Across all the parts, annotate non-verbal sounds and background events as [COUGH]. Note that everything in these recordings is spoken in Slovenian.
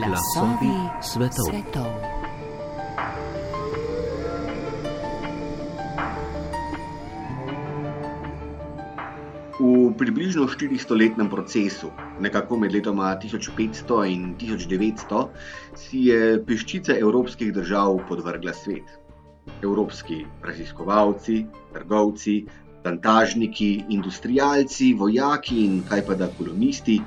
Glasovi svetov. svetov. V približno 400-letnem procesu, nekako med letoma 1500 in 1900, si je peščica evropskih držav podvrgla svet. Evropski raziskovalci, trgovci, plantažniki, industrijalci, vojaki in kaj pa da kolonisti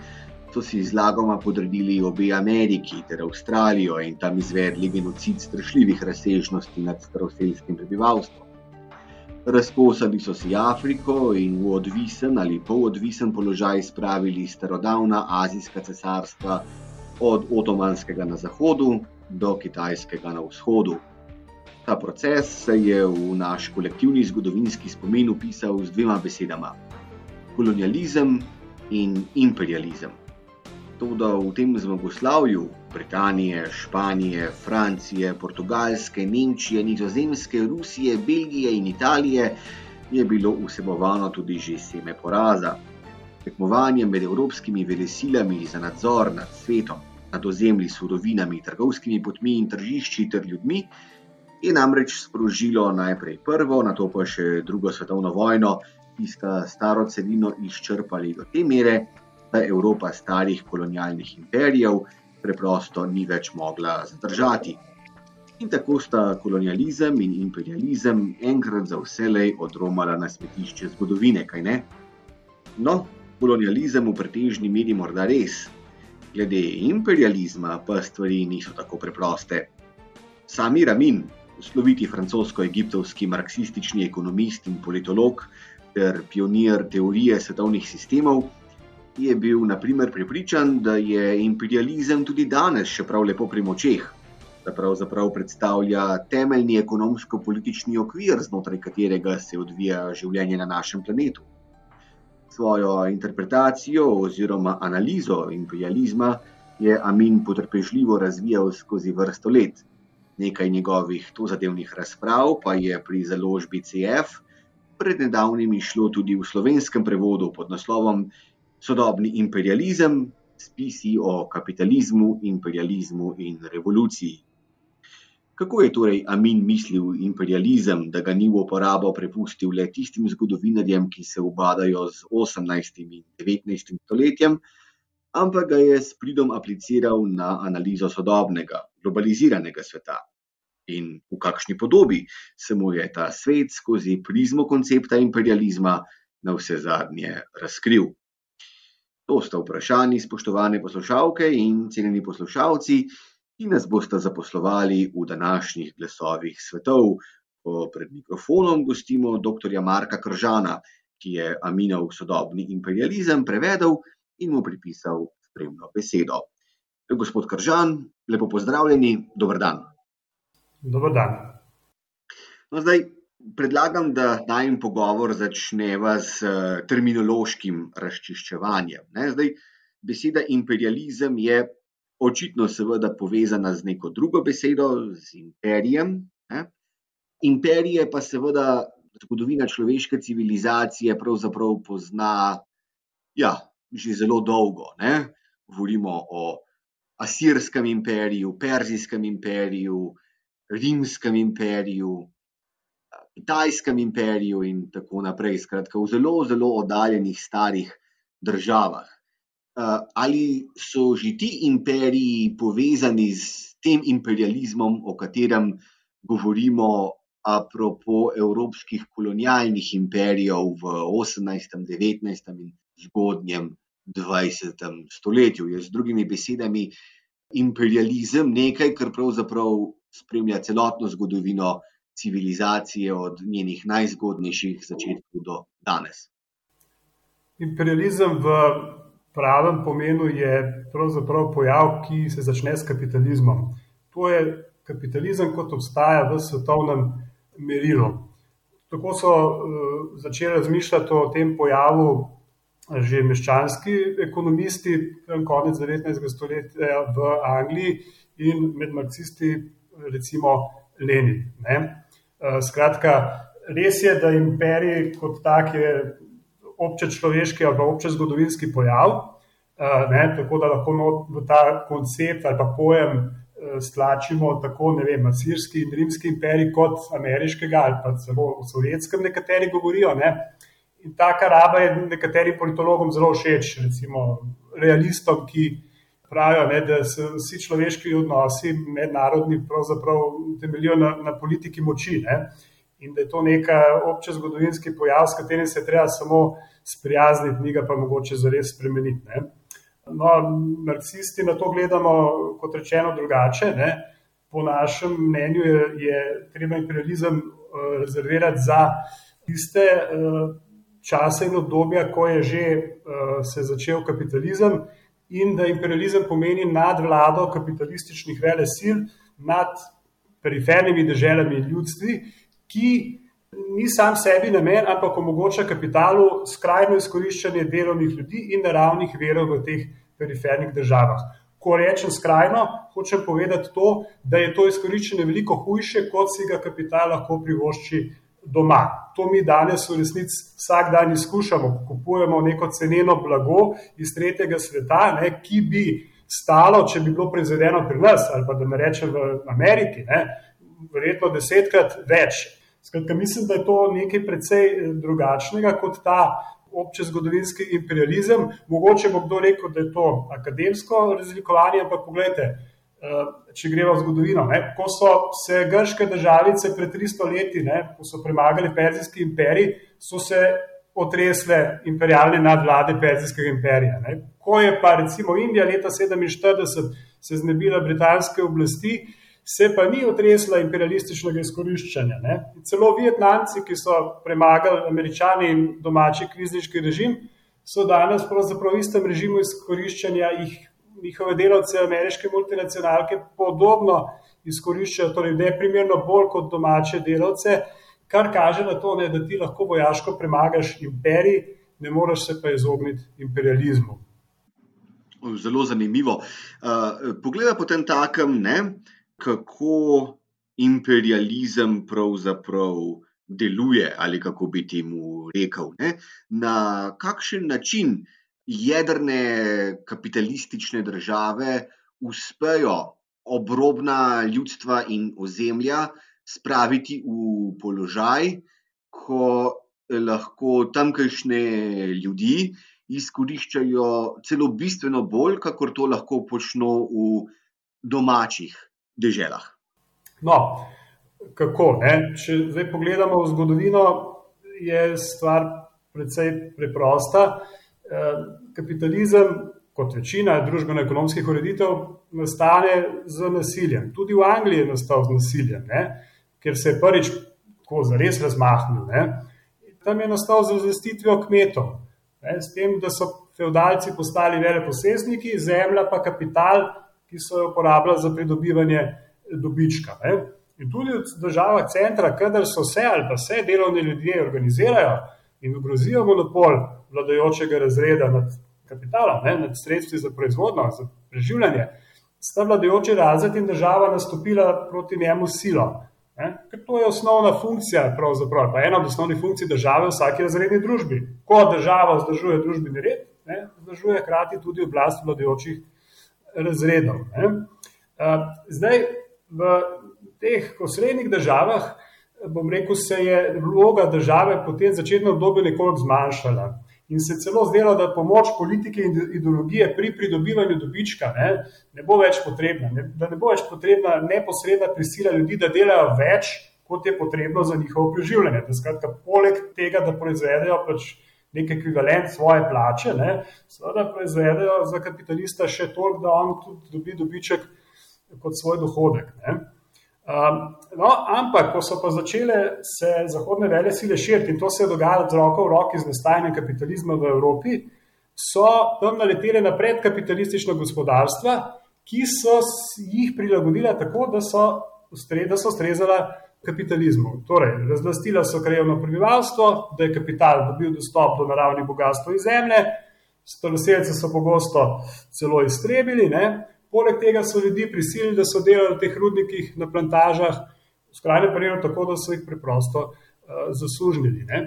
so si zlagoma podredili obe Ameriki ter Avstralijo in tam izvedli genocid strašljivih razsežnosti nad staroselskim prebivalstvom. Razkosali so si Afriko in v odvisen ali polodvisen položaj spravili starodavna azijska cesarstva, od Otomanskega na zahodu do Kitajskega na vzhodu. Ta proces se je v naš kolektivni zgodovinski spomin upisal z dvema besedama: kolonializem in imperializem. Toda v tem zmagoslavju Britanije, Španije, Francije, Portugalske, Nemčije, Nizozemske, Rusije, Belgije in Italije je bilo vsebovano tudi že seme poraza. Tekmovanje med evropskimi velesilami za nadzor nad svetom, nad ozemlji, surovinami, trgovskimi potmi in tržišči ter ljudmi je namreč sprožilo najprej prvo, na to pa še drugo svetovno vojno, ki sta staro celino izčrpali do te mere, da Evropa starih kolonialnih imperijev preprosto ni več mogla zadržati. In tako sta kolonializem in imperializem enkrat za vselej odromala na smetišče zgodovine, kaj ne? No, kolonializem v pretežni meri morda res, glede imperializma pa stvari niso tako preproste. Sami Ramin, sloviti francosko-egiptovski marksistični ekonomist in politolog ter pionir teorije svetovnih sistemov, je bil naprimer pripričan, da je imperializem tudi danes še prav lepo pri močeh, da pravzaprav predstavlja temeljni ekonomsko-politični okvir, znotraj katerega se odvija življenje na našem planetu. Svojo interpretacijo oziroma analizo imperializma je Amin potrpežljivo razvijal skozi vrsto let. Nekaj njegovih tozadevnih razprav pa je pri založbi CF pred nedavnim išlo tudi v slovenskem prevodu pod naslovom Sodobni imperializem, spisi o kapitalizmu, imperializmu in revoluciji. Kako je torej Amin mislil imperializem, da ga ni v uporabo prepustil le tistim zgodovinarjem, ki se ubadajo z 18. in 19. stoletjem, ampak ga je s pridom apliciral na analizo sodobnega, globaliziranega sveta. In v kakšni podobi se mu je ta svet skozi prizmo koncepta imperializma na vse zadnje razkril. To sta vprašanji, spoštovane poslušalke in cenjeni poslušalci, ki nas boste zaposlovali v današnjih glasovih svetov. Ko pred mikrofonom gostimo dr. Marka Kržana, ki je Aminov sodobni imperializem prevedel in mu pripisal spremno besedo. Gospod Kržan, lepo pozdravljeni, dober dan. Dober dan. No, zdaj predlagam, da najem pogovor začneva s terminološkim razčiščevanjem. Ne? Zdaj, beseda imperializem je očitno seveda povezana z neko drugo besedo, z imperijem. Ne? Imperije pa seveda zgodovina človeške civilizacije pravzaprav pozna ja, že zelo dolgo. Ne? Govorimo o Asirskem imperiju, Perzijskem imperiju, Rimskem imperiju, Kitajskem imperiju in tako naprej. Skratka, v zelo, zelo oddaljenih starih državah. Ali so že ti imperiji povezani s tem imperializmom, o katerem govorimo, apropo evropskih kolonialnih imperijev v 18., 19. in zgodnjem 20. stoletju. Je z drugimi besedami imperializem nekaj, kar pravzaprav spremlja celotno zgodovino civilizacije, od njenih najzgodnejših začetkov do danes. Imperializem v pravem pomenu je pravzaprav pojav, ki se začne s kapitalizmom. To je kapitalizem, kot obstaja v svetovnem merilu. Tako so uh, začeli razmišljati o tem pojavu že meščanski ekonomisti, konec 19. stoletja v Angliji in med marksisti, recimo Lenin. Ne? Skratka, res je, da imperij kot tak je obče človeški ali obče zgodovinski pojav, ne, tako da lahko v ta koncept ali pa pojem stlačimo tako, ne vem, asirski in rimski imperij kot ameriškega ali pa celo v sovjetskem nekateri govorijo. Ne. In taka raba je nekaterim politologom zelo všeč, recimo realistom, ki pravijo, ne, da se vsi človeški odnosi mednarodni pravzaprav temeljijo na, na politiki moči. Ne. In da je to neka obče zgodovinski pojav, s katerim se treba samo sprijazniti, ni ga pa mogoče zares spremeniti. Ne. No, marksisti na to gledamo, kot rečeno, drugače. Ne. Po našem mnenju je, je treba imperializem uh, rezervirati za tiste uh, čase in obdobja, ko je že uh, se začel kapitalizem in da imperializem pomeni nadvlado kapitalističnih vele sil nad perifernimi državami in ljudstvi, ki ni sam sebi namen, ampak omogoča kapitalu skrajno izkoriščanje delovnih ljudi in naravnih verov v teh perifernih državah. Ko rečem skrajno, hočem povedati to, da je to izkoriščanje veliko hujše, kot si ga kapital lahko privošči doma. To mi danes v resnici vsak dan izkušamo. Kupujemo neko ceneno blago iz tretjega sveta, ne, ki bi stalo, če bi bilo proizvedeno pri nas ali pa da ne rečem v Ameriki, ne, verjetno desetkrat več. Skratka, mislim, da je to nekaj precej eh, drugačnega kot ta obče zgodovinski imperializem. Mogoče bo kdo rekel, da je to akademsko razlikovanje, ampak pogledajte, če gremo v zgodovino. Ne, ko so se grške državice pred 300 leti, ne, ko so premagali Perzijski imperij, so se otresle imperialne nadvlade Perzijskega imperija. Ne. Ko je pa recimo Indija leta 47 se znebila britanske oblasti, se pa ni otresla imperialističnega izkoriščanja. Ne. Celo Vietnamci, ki so premagali američani in domači kvizniški režim, so danes pravzaprav v istem režimu izkoriščanja jih njihove delavce, ameriške multinacionalke, podobno izkoriščajo, torej ne primerno bolj kot domače delavce, kar kaže na to, ne, da ti lahko vojaško premagaš imperij, ne moreš se pa izogniti imperializmu. Zelo zanimivo. Uh, Poglej, potem takem, ne, kako imperializem pravzaprav deluje, ali kako bi temu rekel. Ne, na kakšen način jedrne kapitalistične države uspejo obrobna ljudstva in ozemlja spraviti v položaj, ko lahko tamkajšnje ljudi izkoriščajo celo bistveno bolj, kakor to lahko počno v domačih deželah. No, kako? Ne? Če zdaj pogledamo v zgodovino, je stvar precej preprosta. Eh, kapitalizem, kot večina družbeno-ekonomskih ureditev, nastane z nasiljem. Tudi v Angliji je nastal z nasiljem, ne? ker se je prvič tako zares razmahnil. Ne? Tam je nastal z razvestitvijo kmetov, ne? s tem, da so feudalci postali veleposestniki, zemlja pa kapital, ki so jo uporabljali za pridobivanje dobička. Ne? In tudi v državah centra, kadar so se ali pa se delovni ljudje organizirajo in ogrozijo monopol vladajočega razreda nad kapitalom, ne, nad sredstvi za proizvodno, za preživljanje, sta vladajoči razred in država nastopila proti njemu silo. Ne, ker to je osnovna funkcija, pravzaprav pa ena od osnovnih funkcij države v vsaki razredni družbi. Ko država vzdržuje družbeni red, ne, vzdržuje hkrati tudi oblast vladajočih razredov. Ne. Zdaj, v teh osrednjih državah, bom rekel, se je vloga države po tem začetnem obdobju nekoliko zmanjšala in se celo zdelo, da pomoč politike in ideologije pri pridobivanju dobička ne, ne bo več potrebna, ne, da ne bo več potrebna neposredna prisila ljudi, da delajo več, kot je potrebno za njihovo preživljanje. Da skratka, poleg tega, da proizvedejo pač nek ekvivalent svoje plače, ne, seveda proizvedejo za kapitalista še toliko, da on tudi dobi dobiček kot svoj dohodek. Ne. Um, no, ampak, ko so pa začele se zahodne vele sile širiti in to se je dogajalo z roko v roki z nastajanjem kapitalizma v Evropi, so tam naletele na predkapitalistična gospodarstva, ki so jih prilagodila tako, da so, da so ustrezala kapitalizmu. Torej, razlastila so krajevno prebivalstvo, da je kapital dobil dostop do naravnih bogatstv iz zemlje, staroseljce so pogosto celo iztrebili. Ne? Poleg tega so ljudi prisilili, da so delali v teh rudnikih na plantažah, v skrajnem primeru tako, da so jih preprosto uh, zasužnili. Ne.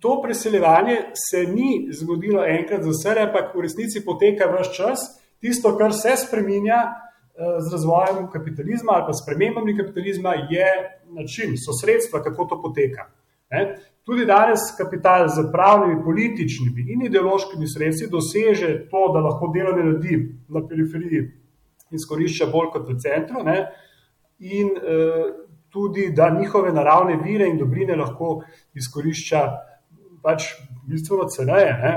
to preseljevanje se ni zgodilo enkrat za vse, ampak v resnici poteka vse čas. Tisto, kar se spremenja eh, z razvojem kapitalizma ali pa s premembami kapitalizma, je način, so sredstva, kako to poteka. Ne? Tudi danes kapital z pravnimi, političnimi in ideološkimi sredstvi doseže to, da lahko delovne ljudi na periferiji izkorišča bolj kot v centru, ne? in uh, tudi, da njihove naravne vire in dobrine lahko izkorišča pač bistveno ceneje, ne,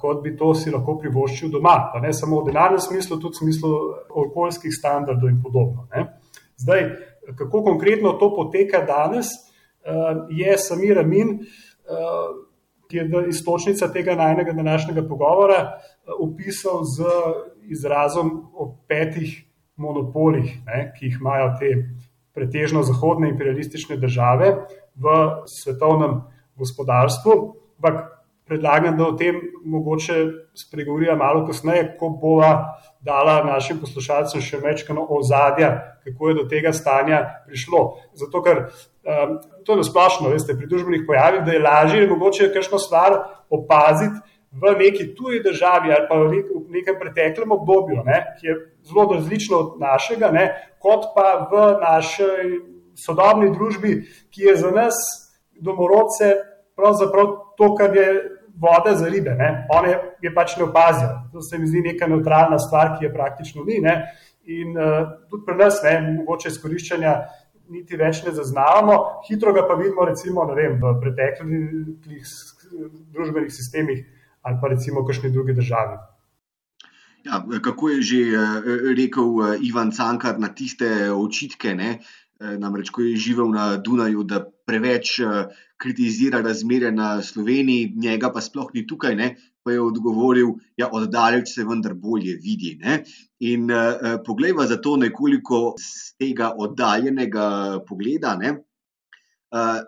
kot bi to si lahko privoščil doma. Pa ne samo v denarnem smislu, tudi v smislu okoljskih standardov in podobno. Ne. Zdaj, kako konkretno to poteka danes, eh, je Samir Amin, eh, ki je istočnica tega najnega današnjega pogovora, eh, opisal z izrazom o petih monopolih, ne, ki jih imajo te pretežno zahodne imperialistične države v svetovnem gospodarstvu. Ampak predlagam, da o tem mogoče spregovorijo malo kasneje, ko bova dala našim poslušalcem še večkrat ozadja, kako je do tega stanja prišlo. Zato, ker um, to je nasplošno, veste, pri družbenih pojavih, da je lažje mogoče kakšno stvar opaziti v neki tuji državi ali pa v nekem preteklem obdobju, ne, ki je zelo različno od našega, ne, kot pa v naši sodobni družbi, ki je za nas domorodce pravzaprav to, kar je voda za ribe. Ne? One je pač ne opazijo. To se mi zdi neka neutralna stvar, ki je praktično ni. Ne? In uh, tudi pri nas, ne, mogoče izkoriščanja niti več ne zaznavamo, hitro ga pa vidimo, recimo, vem, v preteklih družbenih sistemih ali pa recimo v kakšni drugi državi. Ja, kako je že eh, rekel eh, Ivan Cankar na tiste očitke, ne? Namreč ko je živel na Dunaju, da preveč kritizira razmere na Sloveniji, njega pa sploh ni tukaj, ne, pa je odgovoril, ja, oddaleč se vendar bolje vidi. Ne. In uh, poglejva za to nekoliko z tega oddaljenega pogleda. Ne, uh,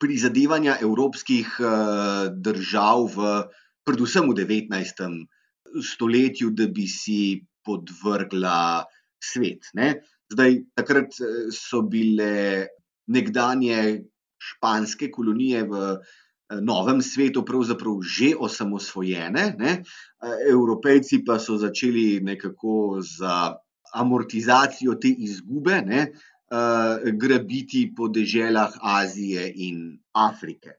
Prizadevanja evropskih uh, držav, v, predvsem v 19. stoletju, da bi si podvrgla svet. Ne. Zdaj, takrat so bile nekdanje španske kolonije v eh, novem svetu pravzaprav že osamosvojene, ne? Eh, Evropejci pa so začeli nekako za amortizacijo te izgube ne? Eh, grabiti po deželah Azije in Afrike.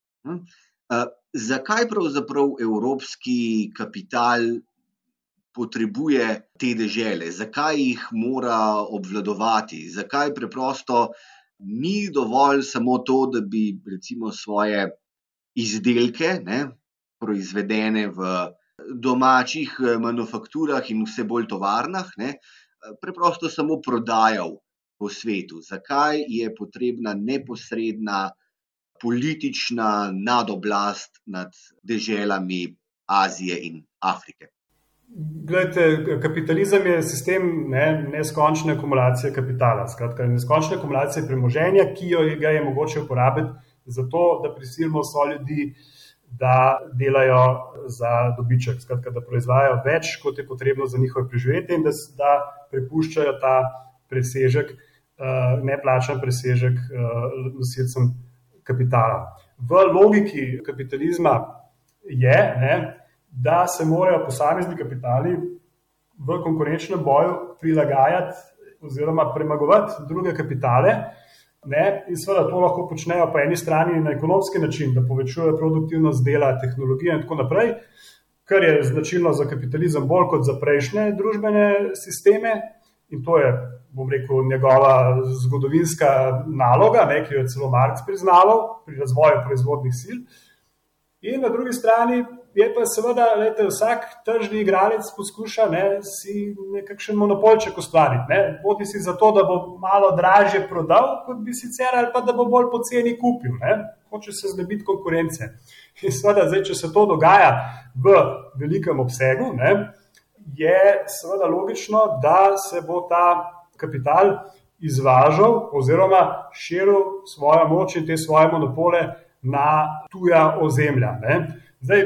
Zakaj pravzaprav evropski kapital potrebuje te dežele, zakaj jih mora obvladovati, zakaj preprosto ni dovolj samo to, da bi recimo svoje izdelke, ne, proizvedene v domačih eh, manufakturah in vse bolj tovarnah, ne, eh, preprosto samo prodajal po svetu. Zakaj je potrebna neposredna politična nadoblast nad deželami Azije in Afrike? Glede, kapitalizem je sistem ne, neskončne akumulacije kapitala, skratka, neskončne akumulacije premoženja, ki jo je, je mogoče uporabiti za to, da prisilimo vse ljudi, da delajo za dobiček, skratka, da proizvajajo več, kot je potrebno za njihove preživetje in da, da prepuščajo ta presežek, uh, neplačen presežek uh, nosilcem kapitala. V logiki kapitalizma je, ne, da se morajo posamezni kapitali v konkurenčnem boju prilagajati oziroma premagovati druge kapitale. Ne? In seveda to lahko počnejo po eni strani na ekonomski način, da povečujejo produktivnost dela, tehnologije in tako naprej, kar je značilno za kapitalizem bolj kot za prejšnje družbene sisteme. In to je, bom rekel, njegova zgodovinska naloga, ne, ki jo je celo Marx priznaval pri razvoju proizvodnih sil. In na drugi strani je pa seveda, da vsak tržni igralec poskuša ne, si nekakšen monopolček ustvariti. Bodi si zato, da bo malo dražje prodal, kot bi sicer, ali pa da bo bolj poceni kupil. Ne. Hoče se znebiti konkurence. In seveda, zdaj, če se to dogaja v velikem obsegu, ne, je seveda logično, da se bo ta kapital izvažal oziroma širil svojo moč in te svoje monopole na tuja ozemlja. Ne. Zdaj,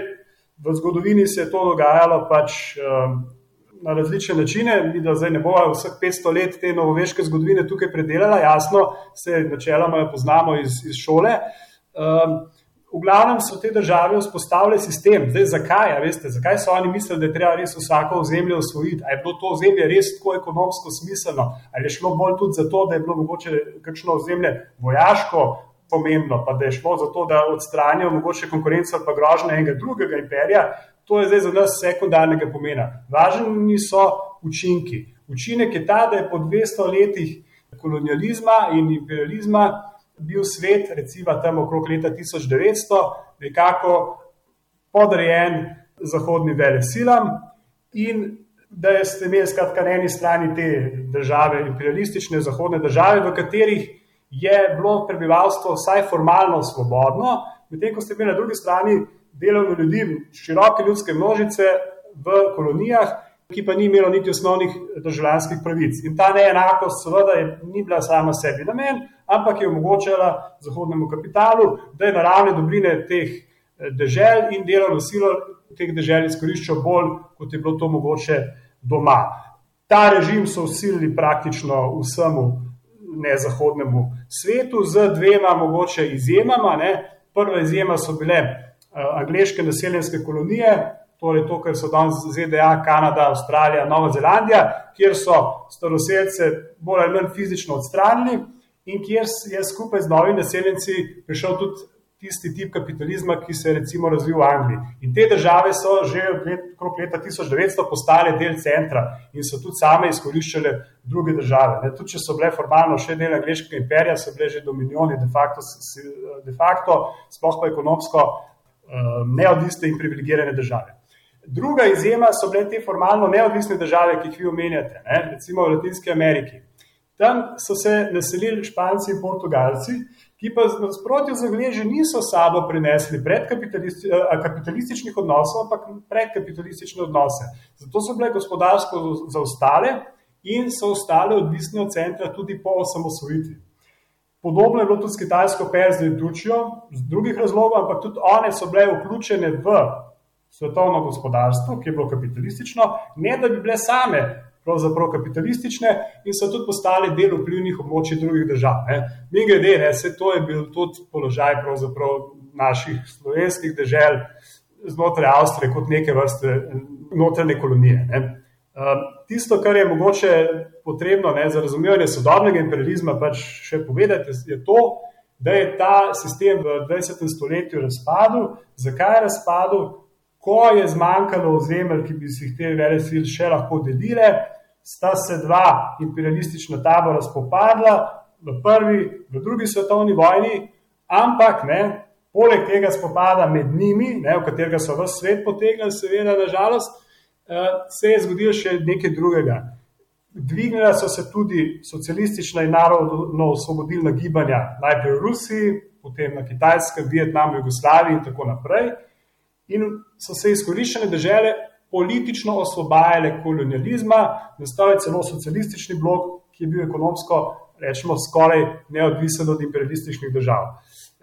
v zgodovini se je to dogajalo pač um, na različne načine. Mi, da zdaj ne bomo vseh 500 let te novoveške zgodovine tukaj predelali, jasno, se načeloma poznamo iz, iz šole. Um, v glavnem so te države vzpostavile sistem. Zdaj, zakaj, veste, zakaj so oni mislili, da je treba res vsako ozemlje osvojiti? Ali je bilo to ozemlje res tako ekonomsko smiselno, ali je šlo bolj tudi zato, da je bilo mogoče kakšno ozemlje vojaško pomembno, pa da je šlo za to, da odstranijo mogoče konkurenco ali pa grožnje enega drugega imperija. To je zdaj za nas sekundarnega pomena. Važni so učinki. Učinek je ta, da je po 200 letih kolonializma in imperializma bil svet, recimo tam okrog leta 1900, nekako podrejen zahodnim velesilam in da ste imeli skratka na eni strani te države, imperialistične zahodne države, v katerih je bilo prebivalstvo vsaj formalno svobodno, medtem ko ste imeli na drugi strani delovne ljudi, široke ljudske množice v kolonijah, ki pa ni imelo niti osnovnih državljanskih pravic. In ta neenakost, seveda, je, ni bila sama sebi namen, ampak je omogočala zahodnemu kapitalu, da je naravne dobrine teh eh, dežel in delovno silo teh dežel izkoriščal bolj, kot je bilo to mogoče doma. Ta režim so usilili praktično vsemu nezahodnemu svetu, z dvema mogoče izjemama. Ne. Prva izjema so bile uh, angliške naseljenske kolonije, torej to, kar so danes ZDA, Kanada, Avstralija, Nova Zelandija, kjer so staroseljce bolj ali manj fizično odstranili in kjer je skupaj z novimi naseljenci prišel tudi tisti tip kapitalizma, ki se je recimo razvil v Angliji. In te države so že let, leta 1900 postale del centra in so tudi same izkoriščale druge države. Ne, tudi če so bile formalno še del angliškega imperija, so bile že dominioni de facto, de facto sploh pa ekonomsko um, neodvisne in privilegirane države. Druga izjema so bile te formalno neodvisne države, ki jih vi omenjate, ne, recimo v Latinski Ameriki. Tam so se naselili Španci in Portugalci, ki pa v nasprotju z Angleži niso sabo prinesli predkapitalističnih odnosov, ampak predkapitalistične odnose. Zato so bile gospodarsko zaostale in so ostale odvisne od centra tudi po osamosvojitvi. Podobno je bilo tudi s kitajsko Perzijo in Turčijo, z drugih razlogov, ampak tudi one so bile vključene v svetovno gospodarstvo, ki je bilo kapitalistično, ne da bi bile same pravzaprav kapitalistične in so tudi postale del vplivnih območij drugih držav. Ne. Mi grede, ne, vse to je bil tudi položaj naših slovenskih dežel znotraj Avstrije kot neke vrste notranje kolonije. Ne. Um, tisto, kar je mogoče potrebno ne, za razumevanje sodobnega imperializma, pač še povedati, je to, da je ta sistem v 20. stoletju razpadel. Zakaj je razpadel? Ko je zmanjkalo ozemelj, ki bi si jih te vele sil še lahko delile, sta se dva imperialistična tabora spopadla v prvi, v drugi svetovni vojni, ampak ne, poleg tega spopada med njimi, ne, v katerega so vse svet potegnili, seveda, nažalost, eh, se je zgodilo še nekaj drugega. Dvignila so se tudi socialistična in narodno-osvobodilna gibanja, najprej v Rusiji, potem na Kitajskem, Vietnamu, Jugoslaviji in tako naprej. In so se izkoriščene države politično osvobajale kolonializma, nastal je celo socialistični blok, ki je bil ekonomsko, rečemo, skoraj neodvisen od imperialističnih držav.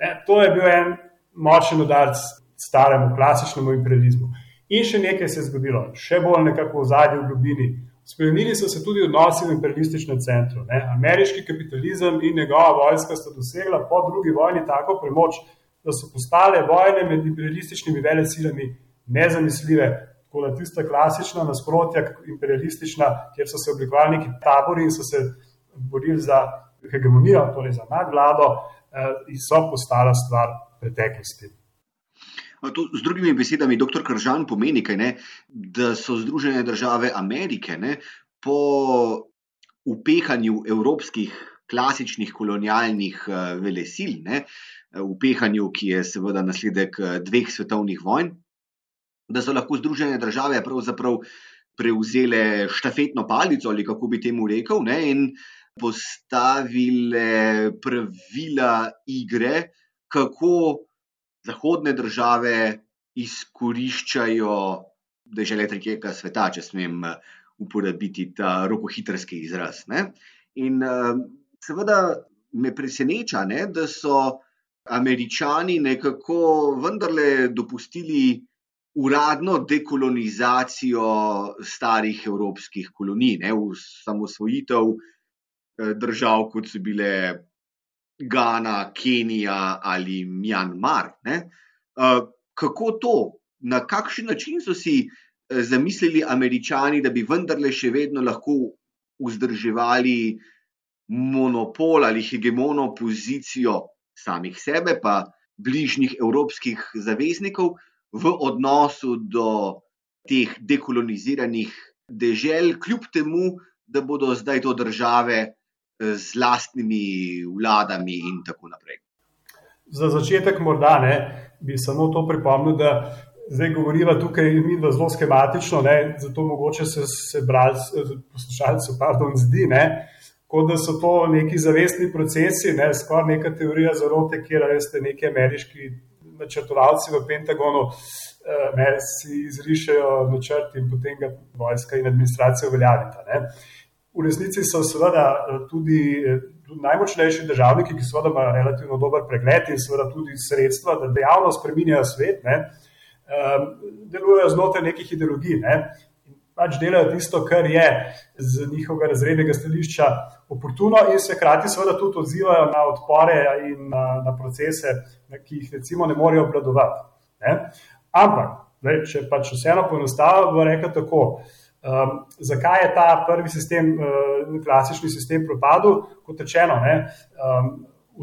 Ne, to je bil en močen udarc staremu, klasičnemu imperializmu. In še nekaj se je zgodilo, še bolj nekako v zadnji globini. Spremenili so se tudi odnosi v imperialističnem centru. Ne. Ameriški kapitalizem in njegova vojska sta dosegla po drugi vojni tako premoč, da so postale vojne med imperialističnimi velesilami nezamisljive, tako da tista klasična nasprotja, imperialistična, kjer so se oblikovali neki tabori in so se borili za hegemonijo, torej za nadvlado, eh, so postala stvar preteklosti. To, z drugimi besedami, dr. Kržan pomeni, ne, da so Združene države Amerike ne, po upehanju evropskih klasičnih kolonialnih uh, velesil, ne, upehanju, ki je seveda nasledek uh, dveh svetovnih vojn, da so lahko Združene države pravzaprav prevzele štafetno palico, ali kako bi temu rekel, ne, in postavile pravila igre, kako zahodne države izkoriščajo države tretjega sveta, če smem uporabiti ta rokohitrski izraz. Ne. In seveda me preseneča, ne, da so američani nekako vendarle dopustili uradno dekolonizacijo starih evropskih kolonij, ne, v samosvojitev eh, držav, kot so bile Gana, Kenija ali Mjanmar. Ne. kako to, na kakšen način so si zamislili američani, da bi vendarle še vedno lahko vzdrževali monopol ali hegemono pozicijo samih sebe, pa bližnjih evropskih zaveznikov v odnosu do teh dekoloniziranih dežel, kljub temu, da bodo zdaj to države eh, z lastnimi vladami in tako naprej. Za začetek, morda ne, bi samo to pripomnil, da zdaj govorimo tukaj mi zelo skematično, ne, zato mogoče se, se brali, poslušalci, pardon, zdi, ne, kot da so to neki zavestni procesi, ne, skoraj neka teorija zarote, kjer veste neki ameriški načrtovalci v Pentagonu eh, ne, si izrišajo načrt in potem ga vojska in administracija uveljavita. V resnici so seveda eh, tudi, eh, najmočnejši državniki, ki seveda imajo relativno dober pregled in seveda tudi sredstva, da dejavno spreminjajo svet, ne, delujejo znotraj nekih ideologij. Ne pač delajo tisto, kar je z njihovega razrednega stališča oportuno, in se hkrati seveda tudi odzivajo na odpore in na, na procese, ki jih recimo ne morejo obvladovati. Ampak, daj, če pač vseeno poenostavim, bo rekel tako. Um, zakaj je ta prvi sistem, uh, klasični sistem, propadel? Kot rečeno, ne, um,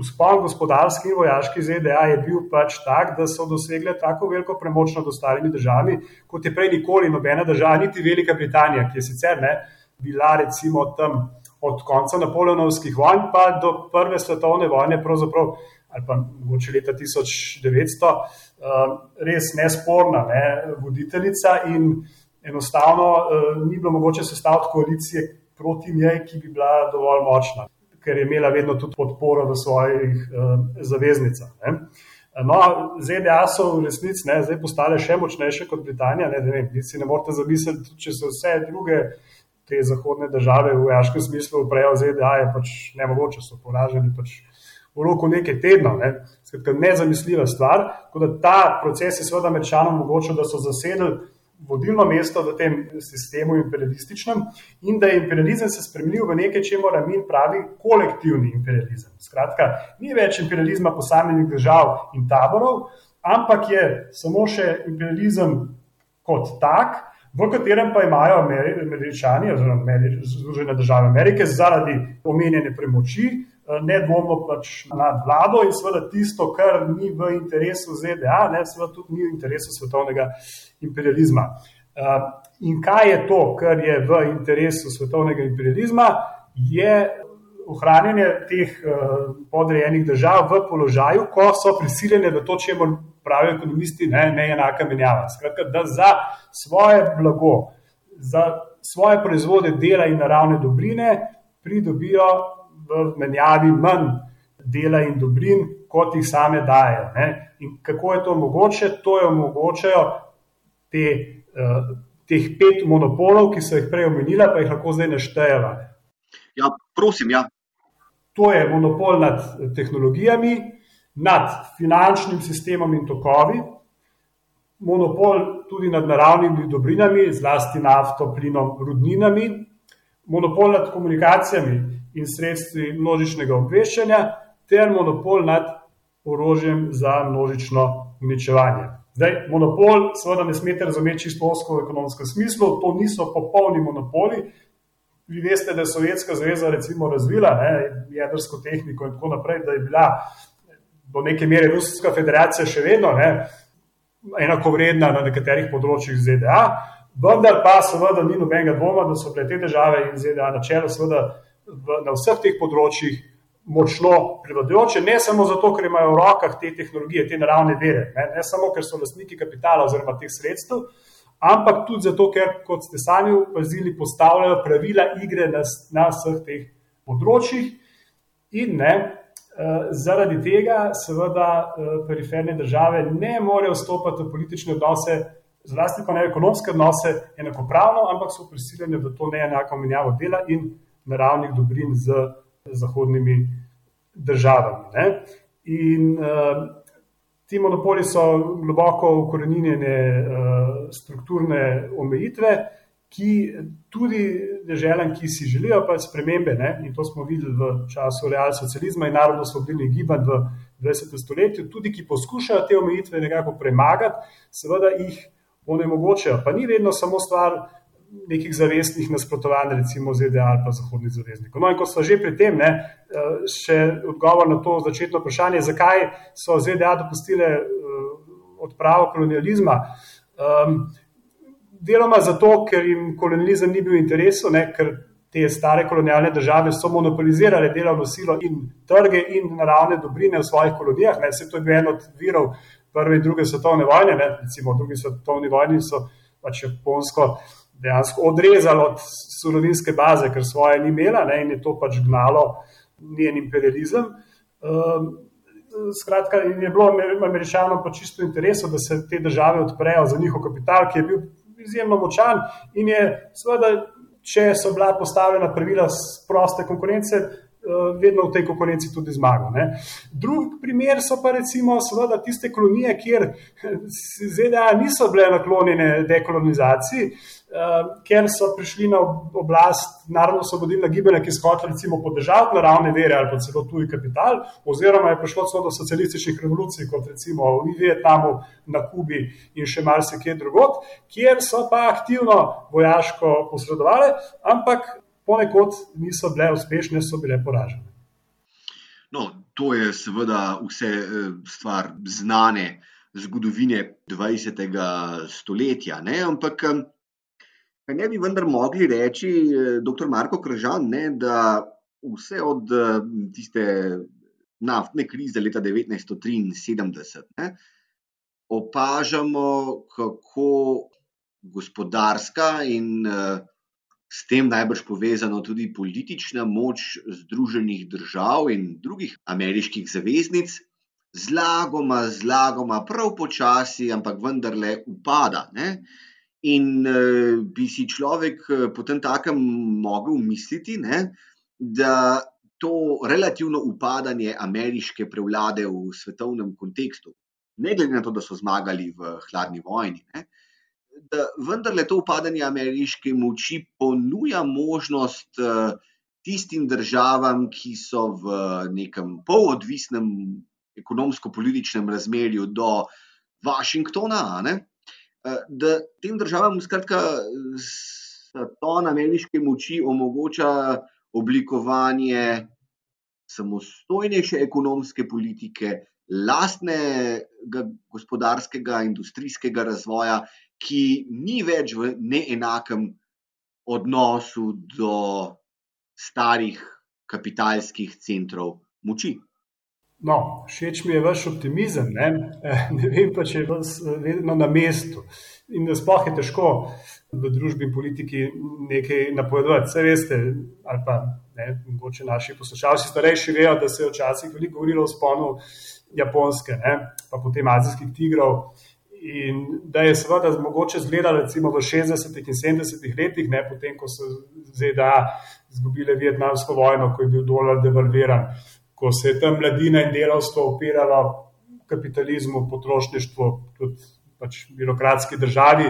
Vzpon gospodarski in vojaški ZDA je bil pač tak, da so dosegle tako veliko premoč nad ostalimi državami, kot je prej nikoli nobena država, niti Velika Britanija, ki je sicer ne, bila recimo tam od konca napoleonovskih vojn pa do prve svetovne vojne, pravzaprav ali pa mogoče leta 1900, um, res nesporna ne, voditeljica in enostavno um, ni bilo mogoče sestaviti koalicije proti njej, ki bi bila dovolj močna ker je imela vedno tudi podporo v svojih uh, zaveznicah. Ne. No, ZDA so v resnici ne, zdaj postale še močnejše kot Britanija. Ne, ne, ne, si ne morete zamisliti, če so vse druge te zahodne države v vojaškem smislu uprejo ZDA, je pač nemogoče, so poraženi pač v roku nekaj tednov. Ne. Skratka, nezamisljiva stvar. Ta proces je seveda američanom omogočil, da so zasedli vodilno mesto v tem sistemu imperialističnem in da je imperializem se spremenil v nekaj, če mora min pravi kolektivni imperializem. Skratka, ni več imperializma posameznih držav in taborov, ampak je samo še imperializem kot tak, v katerem pa imajo američani oziroma Združene države Amerike zaradi omenjene premoči nedvomno pač nad vlado in seveda tisto, kar ni v interesu ZDA, ne, seveda tudi ni v interesu svetovnega imperializma. Eh, in kaj je to, kar je v interesu svetovnega imperializma, je ohranjanje teh eh, podrejenih držav v položaju, ko so prisiljene v to, če pravijo ekonomisti, ne, ne enaka menjava. Skratka, da za svoje blago, za svoje proizvode, dela in naravne dobrine pridobijo v menjavi manj dela in dobrin, kot jih same dajo. Ne? In kako je to mogoče? To je omogočajo te, uh, teh pet monopolov, ki so jih prej omenila, pa jih lahko zdaj naštejeva. Ja, prosim, ja. To je monopol nad tehnologijami, nad finančnim sistemom in tokovi, monopol tudi nad naravnimi dobrinami, zlasti nafto, plinom, rudninami, monopol nad komunikacijami, in sredstvi množičnega obveščanja, ter monopol nad orožjem za množično uničevanje. Zdaj, monopol, seveda, ne smete razumeti čisto v ekonomskem smislu, to niso popolni monopoli. Vi veste, da je Sovjetska zveza recimo razvila ne, jedrsko tehniko in tako naprej, da je bila do neke mere Ruska federacija še vedno ne, enako vredna na nekaterih področjih ZDA, vendar pa seveda ni nobenega dvoma, da so bile te države in ZDA na čelu seveda v, na vseh teh področjih močno prevladujoče, ne samo zato, ker imajo v rokah te tehnologije, te naravne vere, ne, ne samo, ker so lastniki kapitala oziroma teh sredstev, ampak tudi zato, ker, kot ste sami opazili, postavljajo pravila igre na, na vseh teh področjih in ne. Uh, zaradi tega, seveda, uh, periferne države ne morejo vstopiti v politične odnose, zlasti pa ne ekonomske odnose, enakopravno, ampak so prisiljene v to neenako menjavo dela in naravnih dobrin z zahodnimi državami. Ne? In uh, ti monopoli so globoko ukorenjene uh, strukturne omejitve, ki tudi državam, ki si želijo pa spremembe, ne? in to smo videli v času realsocializma in narodno-svobodnih gibanj v 20. stoletju, tudi ki poskušajo te omejitve nekako premagati, seveda jih onemogočajo. Pa ni vedno samo stvar nekih zavestnih nasprotovanj, recimo ZDA ali pa zahodnih zaveznikov. No, in ko smo že pri tem, ne, še odgovor na to začetno vprašanje, zakaj so ZDA dopustile odpravo kolonializma. Um, deloma zato, ker jim kolonializem ni bil v interesu, ne, ker te stare kolonialne države so monopolizirale delovno silo in trge in naravne dobrine v svojih kolonijah. Ne, se to je bil en od virov prve in druge svetovne vojne, ne, recimo v drugi svetovni vojni so pač Japonsko dejansko odrezali od surovinske baze, ker svoje ni imela ne, in je to pač gnalo njen imperializem. Um, skratka, je bilo američanom pa čisto interesu, da se te države odprejo za njihov kapital, ki je bil izjemno močan in je, seveda, če so bila postavljena pravila proste konkurence, vedno v tej konkurenci tudi zmagal. Ne. Drugi primer so pa recimo seveda tiste kolonije, kjer ZDA niso bile naklonjene dekolonizaciji, uh, ker so prišli na oblast narodno-osvobodilna gibanja, ki so hoteli recimo podržati naravne vere ali pa celo tuji kapital, oziroma je prišlo celo do socialističnih revolucij, kot recimo v Vietnamu, na Kubi in še marsikje drugot, kjer so pa aktivno vojaško posredovali, ampak ponekod niso bile uspešne, so bile poražene. No, to je seveda vse eh, stvar znane zgodovine 20. stoletja. Ne? Ampak eh, ne bi vendar mogli reči, eh, dr. Marko Kržan, ne, da vse od tiste naftne krize leta 1973 ne, opažamo, kako gospodarska in uh, s tem najbrž povezano tudi politična moč Združenih držav in drugih ameriških zaveznic, zlagoma, zlagoma, prav počasi, ampak vendarle upada. Ne? In uh, bi si človek uh, potem takem mogel misliti, ne, da to relativno upadanje ameriške prevlade v svetovnem kontekstu, ne glede na to, da so zmagali v hladni vojni, ne, uh, da vendarle to upadanje ameriške moči ponuja možnost uh, tistim državam, ki so v nekem polodvisnem ekonomsko-političnem razmerju do Washingtona, ne, uh, da tem državam, skratka, ton ameriške moči omogoča oblikovanje samostojnejše ekonomske politike. Lastnega gospodarskega, industrijskega razvoja, ki ni več v neenakem odnosu do starih kapitalskih centrov moči. No, všeč mi je vaš optimizem. Ne, [LAUGHS] ne vem pa, če je vas eh, vedno na mestu. In da sploh je težko v družbi in politiki nekaj napovedovati. Vse veste, ali pa ne, mogoče naši poslušalci starejši vejo, da se je včasih veliko govorilo o sponu Japonske, ne, pa potem azijskih tigrov. In da je seveda mogoče zgledati, recimo v 60-ih in 70-ih letih, ne, potem ko so ZDA izgubile Vietnamsko vojno, ko je bil dolar devalviran, ko se je tam mladina in delavstvo opiralo kapitalizmu, potrošništvu, tudi pač birokratski državi,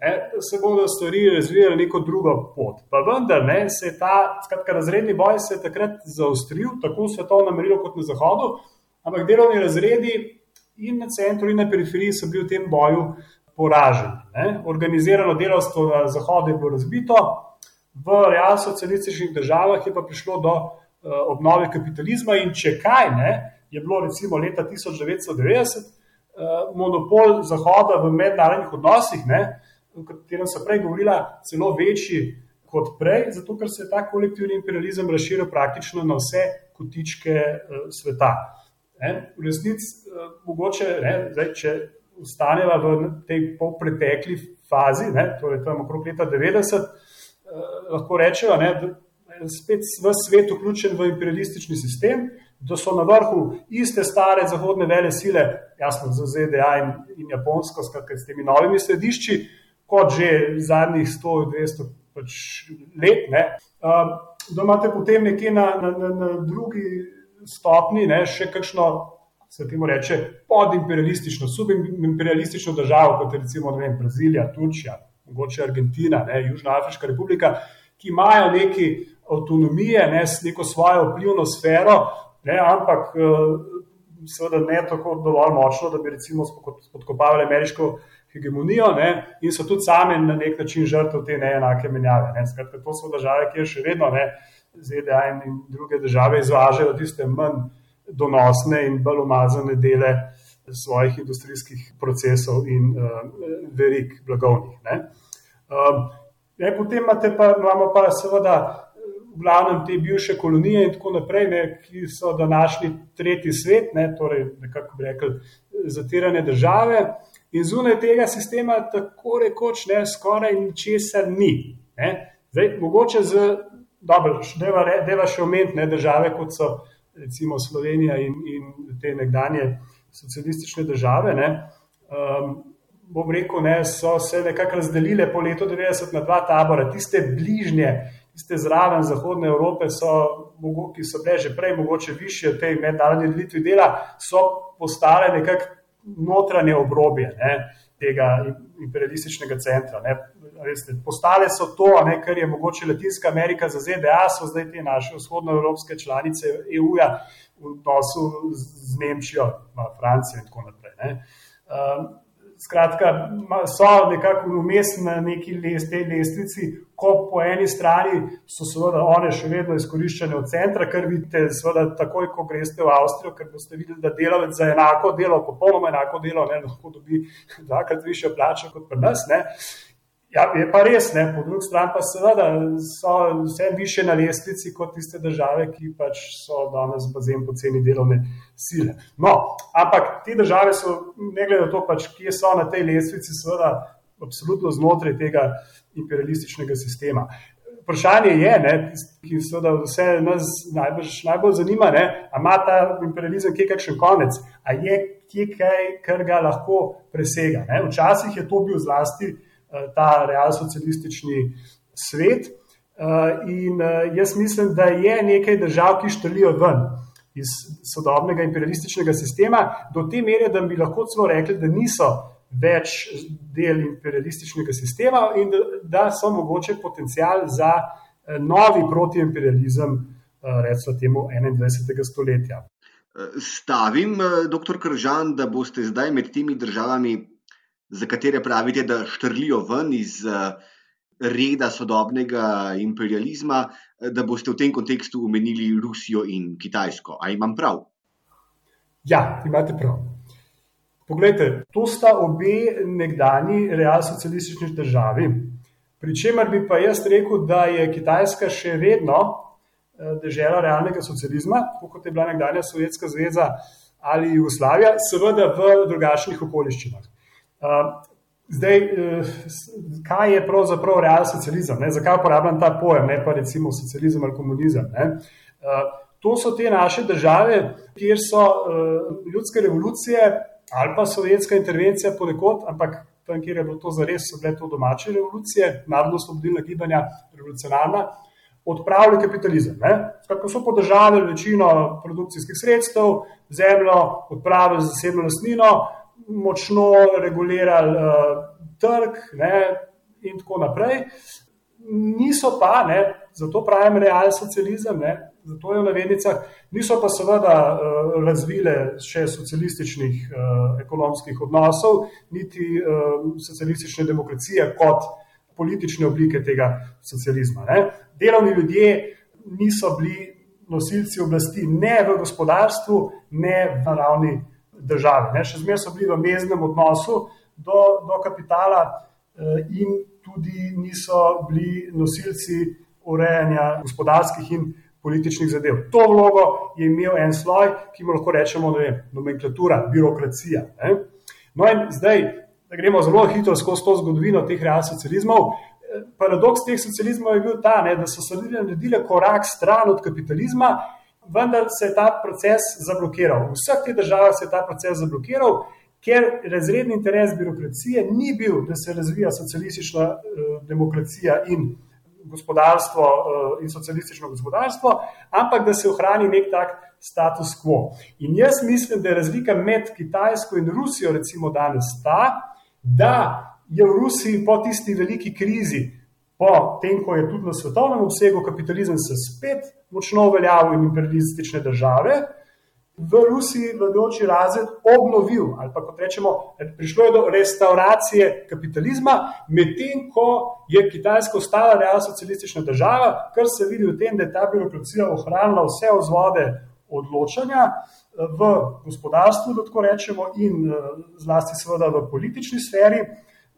ne, se bodo stvari razvijale neko drugo pot. Pa vendar ne, se je ta skratka, razredni boj se je takrat zaostril, tako v svetovnem merilu kot na zahodu, ampak delovni razredi in na centru, in na periferiji so bili v tem boju poraženi. Ne. Organizirano delovstvo na zahodu je bilo razbito, v realno-socialističnih državah je pa prišlo do uh, obnove kapitalizma. In če kaj, ne, je bilo recimo leta 1990 uh, eh, monopol Zahoda v mednarodnih odnosih, ne, o katerem so prej govorila, celo večji kot prej, zato ker se je ta kolektivni imperializem razširil praktično na vse kotičke uh, sveta. Ne, v resnici, uh, mogoče, ne, zdaj, če ostaneva v tej polpretekli fazi, ne, torej tam okrog leta 90, uh, eh, lahko rečemo, da je spet v svet vključen v imperialistični sistem, da so na vrhu iste stare zahodne vele sile, jasno za ZDA in, in Japonsko, skratka s temi novimi središči, kot že zadnjih 100-200 pač let. Ne, uh, da imate potem nekje na, na, na, na drugi stopni, ne, še kakšno, se temu reče, podimperialistično, subimperialistično državo, kot je recimo vem, Brazilija, Turčija, mogoče Argentina, ne, Južna Afriška republika, ki imajo neki avtonomije, ne, neko svojo vplivno sfero, ne, ampak seveda ne tako dovolj močno, da bi recimo spodkopavali ameriško hegemonijo ne, in so tudi sami na nek način žrtev te neenake menjave. Ne. Skratka, to so države, kjer še vedno ne, ZDA in druge države izvažajo tiste manj donosne in bolj umazane dele svojih industrijskih procesov in uh, verik blagovnih. Ne. Um, ne, potem pa, imamo pa seveda v glavnem te bivše kolonije in tako naprej, ne, ki so današnji tretji svet, ne, torej nekako bi rekli zatirane države. In zunaj tega sistema tako rekoč ne skoraj ničesar ni. Ne. Zdaj, mogoče z, dobro, deva še omeniti države, kot so recimo Slovenija in, in te nekdanje socialistične države. Ne. Um, bom rekel, ne, so se nekako razdelile po letu 90 na dva tabora, tiste bližnje, tiste zraven Zahodne Evrope, so, ki so bile že prej mogoče više od tej mednarodne delitve dela, so postale nekako notranje obrobje ne, tega imperialističnega centra. Ne. Veste, postale so to, ne, kar je mogoče Latinska Amerika za ZDA, so zdaj te naše vzhodnoevropske članice EU-ja v odnosu z Nemčijo, Francijo in tako naprej. Um, Skratka, so nekako vmes na neki lestvici, ko po eni strani so seveda one še vedno izkoriščene od centra, kar vidite, seveda takoj, ko greste v Avstrijo, ker boste videli, da delavec za enako delo, popolnoma enako delo, ne lahko dobi dvakrat više plače kot pri nas. Ne. Ja, je pa res, ne? po drugi strani pa seveda so vse više na lestvici kot tiste države, ki pač so danes bazen poceni delovne sile. No, ampak te države so, ne glede na to, pač, kje so na tej lestvici, seveda absolutno znotraj tega imperialističnega sistema. Vprašanje je, ne, ki seveda vse nas najbolj, najbolj zanima, ima ta imperializem kje kakšen konec, ali je kje kaj, kar ga lahko presega. Ne. Včasih je to bil zlasti. Eh, ta realsocialistični svet. Eh, in eh, jaz mislim, da je nekaj držav, ki štelijo ven iz sodobnega imperialističnega sistema, do te mere, da bi lahko celo rekli, da niso več del imperialističnega sistema in da, da so mogoče potencial za novi protiimperializem, recimo temu 21. stoletja. Stavim, dr. Kržan, da boste zdaj med temi državami za katere pravite, da štrlijo ven iz eh, reda sodobnega imperializma, eh, da boste v tem kontekstu omenili Rusijo in Kitajsko. Ali imam prav? Ja, imate prav. Poglejte, to sta obe nekdani realsocialistični državi. Pričemer bi pa jaz rekel, da je Kitajska še vedno eh, država realnega socializma, kot je bila nekdanja Sovjetska zveza ali Jugoslavija, seveda v drugačnih okoliščinah. Zdaj, eh, kaj je pravzaprav realen socializem? Ne? Zakaj uporabljam ta pojem, ne pa recimo socializem ali komunizem? Ne? To so te naše države, kjer so ljudske revolucije ali pa sovjetska intervencija ponekod, ampak tam, kjer je bilo to zares, so bile to domače revolucije, narodno-slobodilna gibanja, revolucionarna, odpravili kapitalizem. Skratka, so podržali večino produkcijskih sredstev, zemljo, odpravili zasebno lasnino, močno regulirali uh, trg ne, in tako naprej. Niso pa, ne, zato pravim, realen socializem, ne, zato je v navednicah, niso pa seveda uh, razvile še socialističnih uh, ekonomskih odnosov, niti uh, socialistične demokracije kot politične oblike tega socializma. Ne. Delovni ljudje niso bili nosilci oblasti ne v gospodarstvu, ne v naravni države. Ne. Še zmeraj so bili v meznem odnosu do, do kapitala eh, in tudi niso bili nosilci urejanja gospodarskih in političnih zadev. To vlogo je imel en sloj, ki mu lahko rečemo vem, nomenklatura, birokracija. Ne. No in zdaj, da gremo zelo hitro skozi to zgodovino teh realsocializmov. Eh, paradoks teh socializmov je bil ta, ne, da so se naredili korak stran od kapitalizma vendar se je ta proces zablokiral. V vseh teh državah se je ta proces zablokiral, ker razredni interes birokracije ni bil, da se razvija socialistična uh, demokracija in gospodarstvo uh, in socialistično gospodarstvo, ampak da se ohrani nek tak status quo. In jaz mislim, da je razlika med Kitajsko in Rusijo, recimo danes, ta, da je v Rusiji po tisti veliki krizi, po tem, ko je tudi na svetovnem obsegu kapitalizem se spet močno uveljavil in imperialistične države, v Rusiji vladajoči razred obnovil, ali pa kot rečemo, prišlo je do restauracije kapitalizma, medtem ko je Kitajska ostala realna socialistična država, kar se vidi v tem, da je ta birokracija ohranila vse vzvode odločanja eh, v gospodarstvu, da tako rečemo, in eh, zlasti seveda v politični sferi.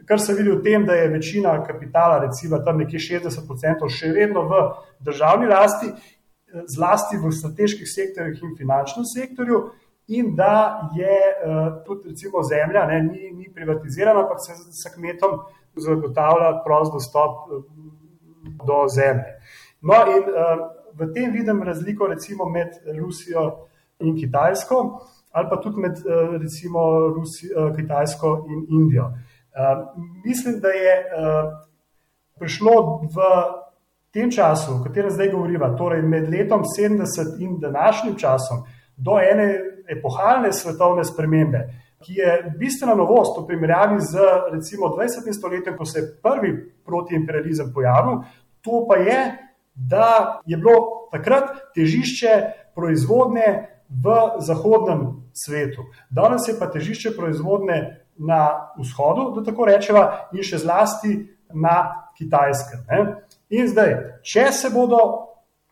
Kar se vidi v tem, da je večina kapitala, recimo tam nekje 60%, še vedno v državni lasti zlasti v strateških sektorjih in finančnem sektorju, in da je uh, tudi recimo zemlja ne, ni, ni privatizirana, ampak se z kmetom zagotavlja prost dostop uh, do zemlje. No, in uh, v tem vidim razliko recimo med Rusijo in Kitajsko, ali pa tudi med recimo Rusi, uh, Kitajsko in Indijo. Mislim, da je prišlo v tem času, o katerem zdaj govorimo, torej med letom 70 in današnjim časom, do ene epohalne svetovne spremembe, ki je bistvena novost v primerjavi z recimo 20. stoletjem, ko se je prvi protiimperializem pojavil, to pa je, da je bilo takrat težišče proizvodne v zahodnem svetu. Danes je pa težišče proizvodne na vzhodu, da tako rečemo, in še zlasti na kitajskem. In zdaj, če se bodo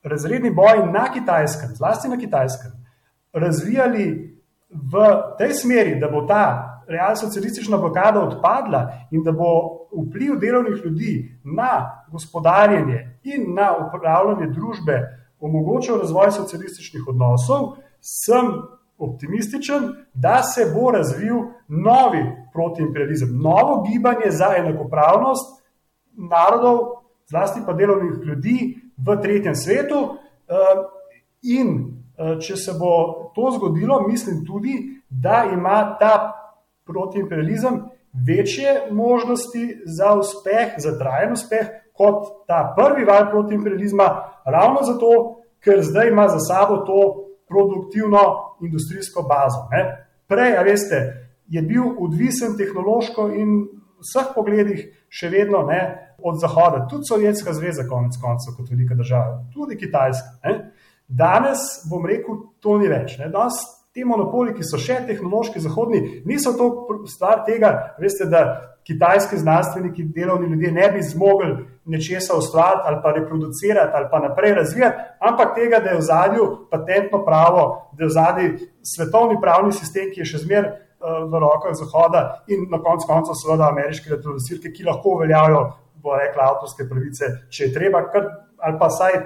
razredni boji na kitajskem, zlasti na kitajskem, razvijali v tej smeri, da bo ta realna socialistična blokada odpadla in da bo vpliv delovnih ljudi na gospodarjenje in na upravljanje družbe omogočil razvoj socialističnih odnosov, sem optimističen, da se bo razvil novi protiimperializem, novo gibanje za enakopravnost narodov zlasti pa delovnih ljudi v tretjem svetu. Eh, in eh, če se bo to zgodilo, mislim tudi, da ima ta protiimperializem večje možnosti za uspeh, za trajen uspeh, kot ta prvi val protiimperializma, ravno zato, ker zdaj ima za sabo to produktivno industrijsko bazo. Ne. Prej, a veste, je bil odvisen tehnološko in vseh pogledih še vedno ne, od Zahoda, tudi Sovjetska zveza, konec koncev, kot velika država, tudi Kitajska. Ne? Danes, bom rekel, to ni več. Ne? Danes ti monopoli, ki so še tehnološki, zahodni, niso to stvar tega, veste, da kitajski znanstveniki, delovni ljudje ne bi zmogli nečesa ustvariti ali pa reproducirati ali pa naprej razvijati, ampak tega, da je v zadju patentno pravo, da je v zadju svetovni pravni sistem, ki je še zmeraj. Eh, v rokah Zahoda in na koncu konca, seveda, ameriške retrovisirke, ki lahko uveljavijo bo rekla avtorske pravice, če je treba, kar, ali pa saj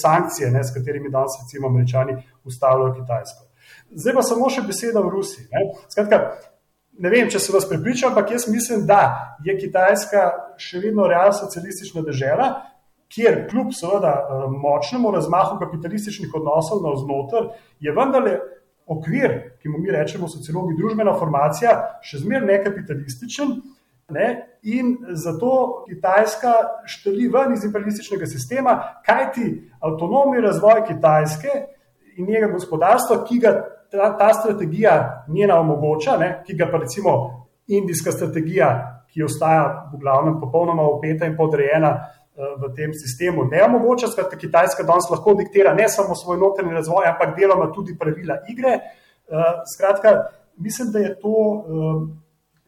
sankcije, ne, s katerimi danes recimo američani ustavljajo Kitajsko. Zdaj pa samo še beseda v Rusiji. Ne. Skratka, ne vem, če se vas prepričam, ampak jaz mislim, da je Kitajska še vedno realna socialistična država, kjer kljub seveda eh, močnemu razmahu kapitalističnih odnosov na vznoter, je vendarle okvir, ki mu mi rečemo sociologi, družbena formacija, še zmeraj nekapitalističen. Ne? In zato Kitajska šteli ven iz imperialističnega sistema, kajti avtonomni razvoj Kitajske in njega gospodarstva, ki ga ta, ta strategija njena omogoča, ne? ki ga pa recimo indijska strategija, ki ostaja v glavnem popolnoma opeta in podrejena v tem sistemu, ne omogoča, skratka Kitajska danes lahko diktira ne samo svoj notranji razvoj, ampak deloma tudi pravila igre. Eh, skratka, mislim, da je to eh,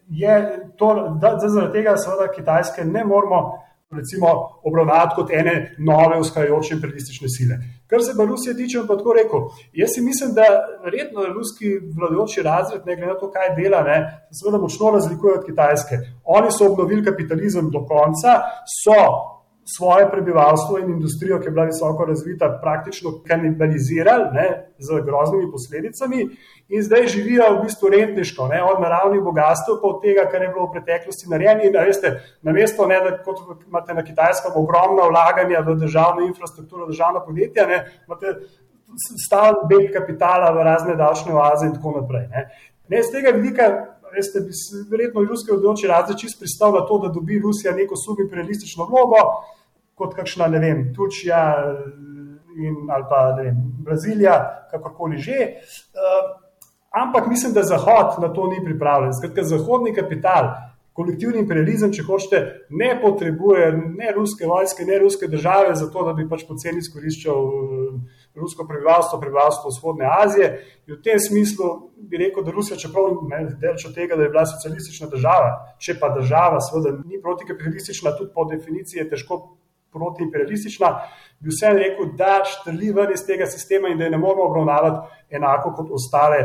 je to, da, da zaradi tega, seveda, Kitajske ne moramo recimo, obravnavati kot ene nove, vzhajajoče imperialistične sile. Kar se pa Rusije tiče, pa tako rekel. Jaz si mislim, da verjetno ruski vladajoči razred, ne glede na to, kaj dela, ne, se seveda močno razlikuje od Kitajske. Oni so obnovili kapitalizem do konca, so svoje prebivalstvo in industrijo, ki je bila visoko razvita, praktično kanibalizirali ne, z groznimi posledicami in zdaj živijo v bistvu rentniško, ne, od naravnih bogatstv, pa od tega, kar je bilo v preteklosti narejeno. In veste, namesto, ne, da kot imate na kitajskem ogromna vlaganja v državno infrastrukturo, državna podjetja, ne, imate stal beg kapitala v razne davčne oaze in tako naprej. Ne. Ne, z tega vidika veste, bi verjetno ruski odloči razred čist pristal na to, da dobi Rusija neko subimperialistično vlogo, kot kakšna, ne vem, Turčija eh, in, ali pa ne vem, Brazilija, kakorkoli že. Uh, ampak mislim, da Zahod na to ni pripravljen. Skratka, zahodni kapital, kolektivni imperializem, če hočete, ne potrebuje ne ruske vojske, ne ruske države, zato da bi pač poceni izkoriščal uh, rusko prebivalstvo, prebivalstvo vzhodne Azije. In v tem smislu bi rekel, da Rusija, čeprav ne delč od tega, da je bila socialistična država, če pa država seveda ni protikapitalistična, tudi po definiciji je težko protiimperialistična, bi vseeno rekel, da štrli ven iz tega sistema in da je ne moramo obravnavati enako kot ostale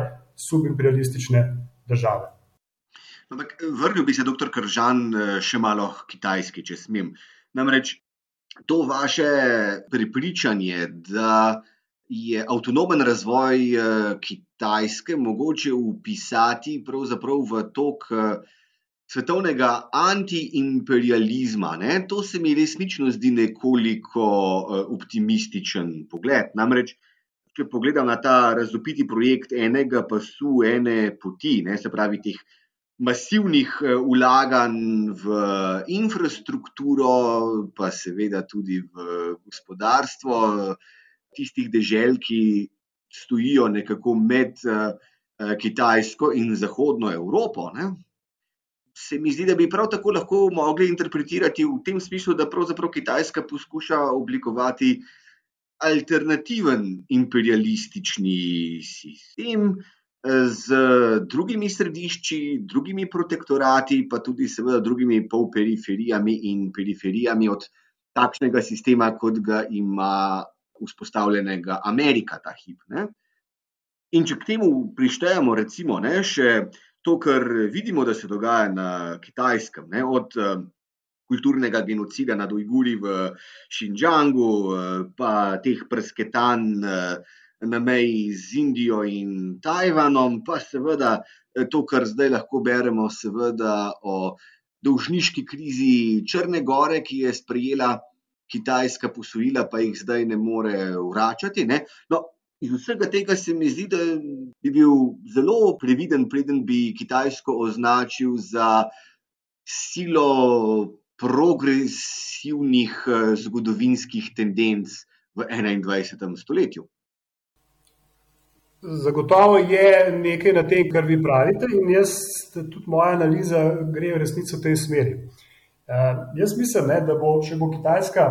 subimperialistične države. Ampak vrnil bi se, doktor Kržan, še malo kitajski, če smem. Namreč to vaše prepričanje, da je avtonomen razvoj eh, Kitajske mogoče upisati v tok eh, svetovnega antiimperializma, ne? to se mi resnično zdi nekoliko eh, optimističen pogled. Namreč, če pogledam na ta razupiti projekt enega pasu, ene poti, ne? se pravi teh masivnih vlaganj v infrastrukturo, pa seveda tudi v gospodarstvo tistih dežel, ki stojijo nekako med Kitajsko in Zahodno Evropo. Ne? Se mi zdi, da bi prav tako lahko mogli interpretirati v tem smislu, da pravzaprav Kitajska poskuša oblikovati alternativen imperialistični sistem, z drugimi središči, drugimi protektorati, pa tudi, seveda, drugimi polperiferijami in periferijami od takšnega sistema, kot ga ima vzpostavljenega Amerika ta hip. Ne? In če k temu prištejemo, recimo, ne, še to, kar vidimo, da se dogaja na Kitajskem, ne, od kulturnega genocida nad Ujguri v Xinjiangu, pa teh presketanj na meji z Indijo in Tajvanom, pa seveda eh, to, kar zdaj lahko beremo, seveda o dolžniški krizi Črne Gore, ki je sprejela kitajska posojila, pa jih zdaj ne more vračati. Ne? No, iz vsega tega se mi zdi, da bi bil zelo previden, preden bi Kitajsko označil za silo progresivnih eh, zgodovinskih tendenc v 21. stoletju. Zagotovo je nekaj na tem, kar vi pravite, in jaz, tudi moja analiza gre v resnici v tej smeri. Uh, jaz mislim, ne, da bo, če bo Kitajska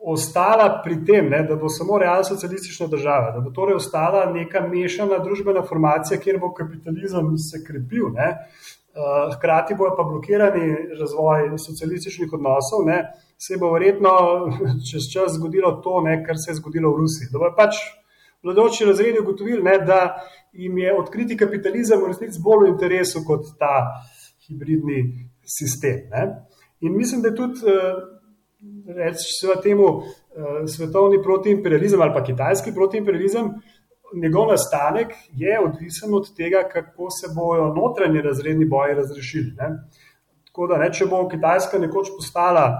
ostala pri tem, ne, da bo samo realna socialistična država, da bo torej ostala neka mešana družbena formacija, kjer bo kapitalizem se krepil, ne, uh, hkrati bojo pa blokirani razvoj socialističnih odnosov, ne, se bo verjetno [LAUGHS] čez čas zgodilo to, ne, kar se je zgodilo v Rusiji. Da bo pač vladajoči razredi ugotovili, ne, da jim je odkriti kapitalizem v resnici bolj v interesu kot ta hibridni sistem. Ne. In mislim, da je tudi, eh, rečemo temu, eh, svetovni protiimperializem ali pa kitajski protiimperializem. Njegov nastanek je odvisen od tega, kako se bodo notranji razredni boji razrešili. Ne. Tako da, ne, če bo Kitajska nekoč postala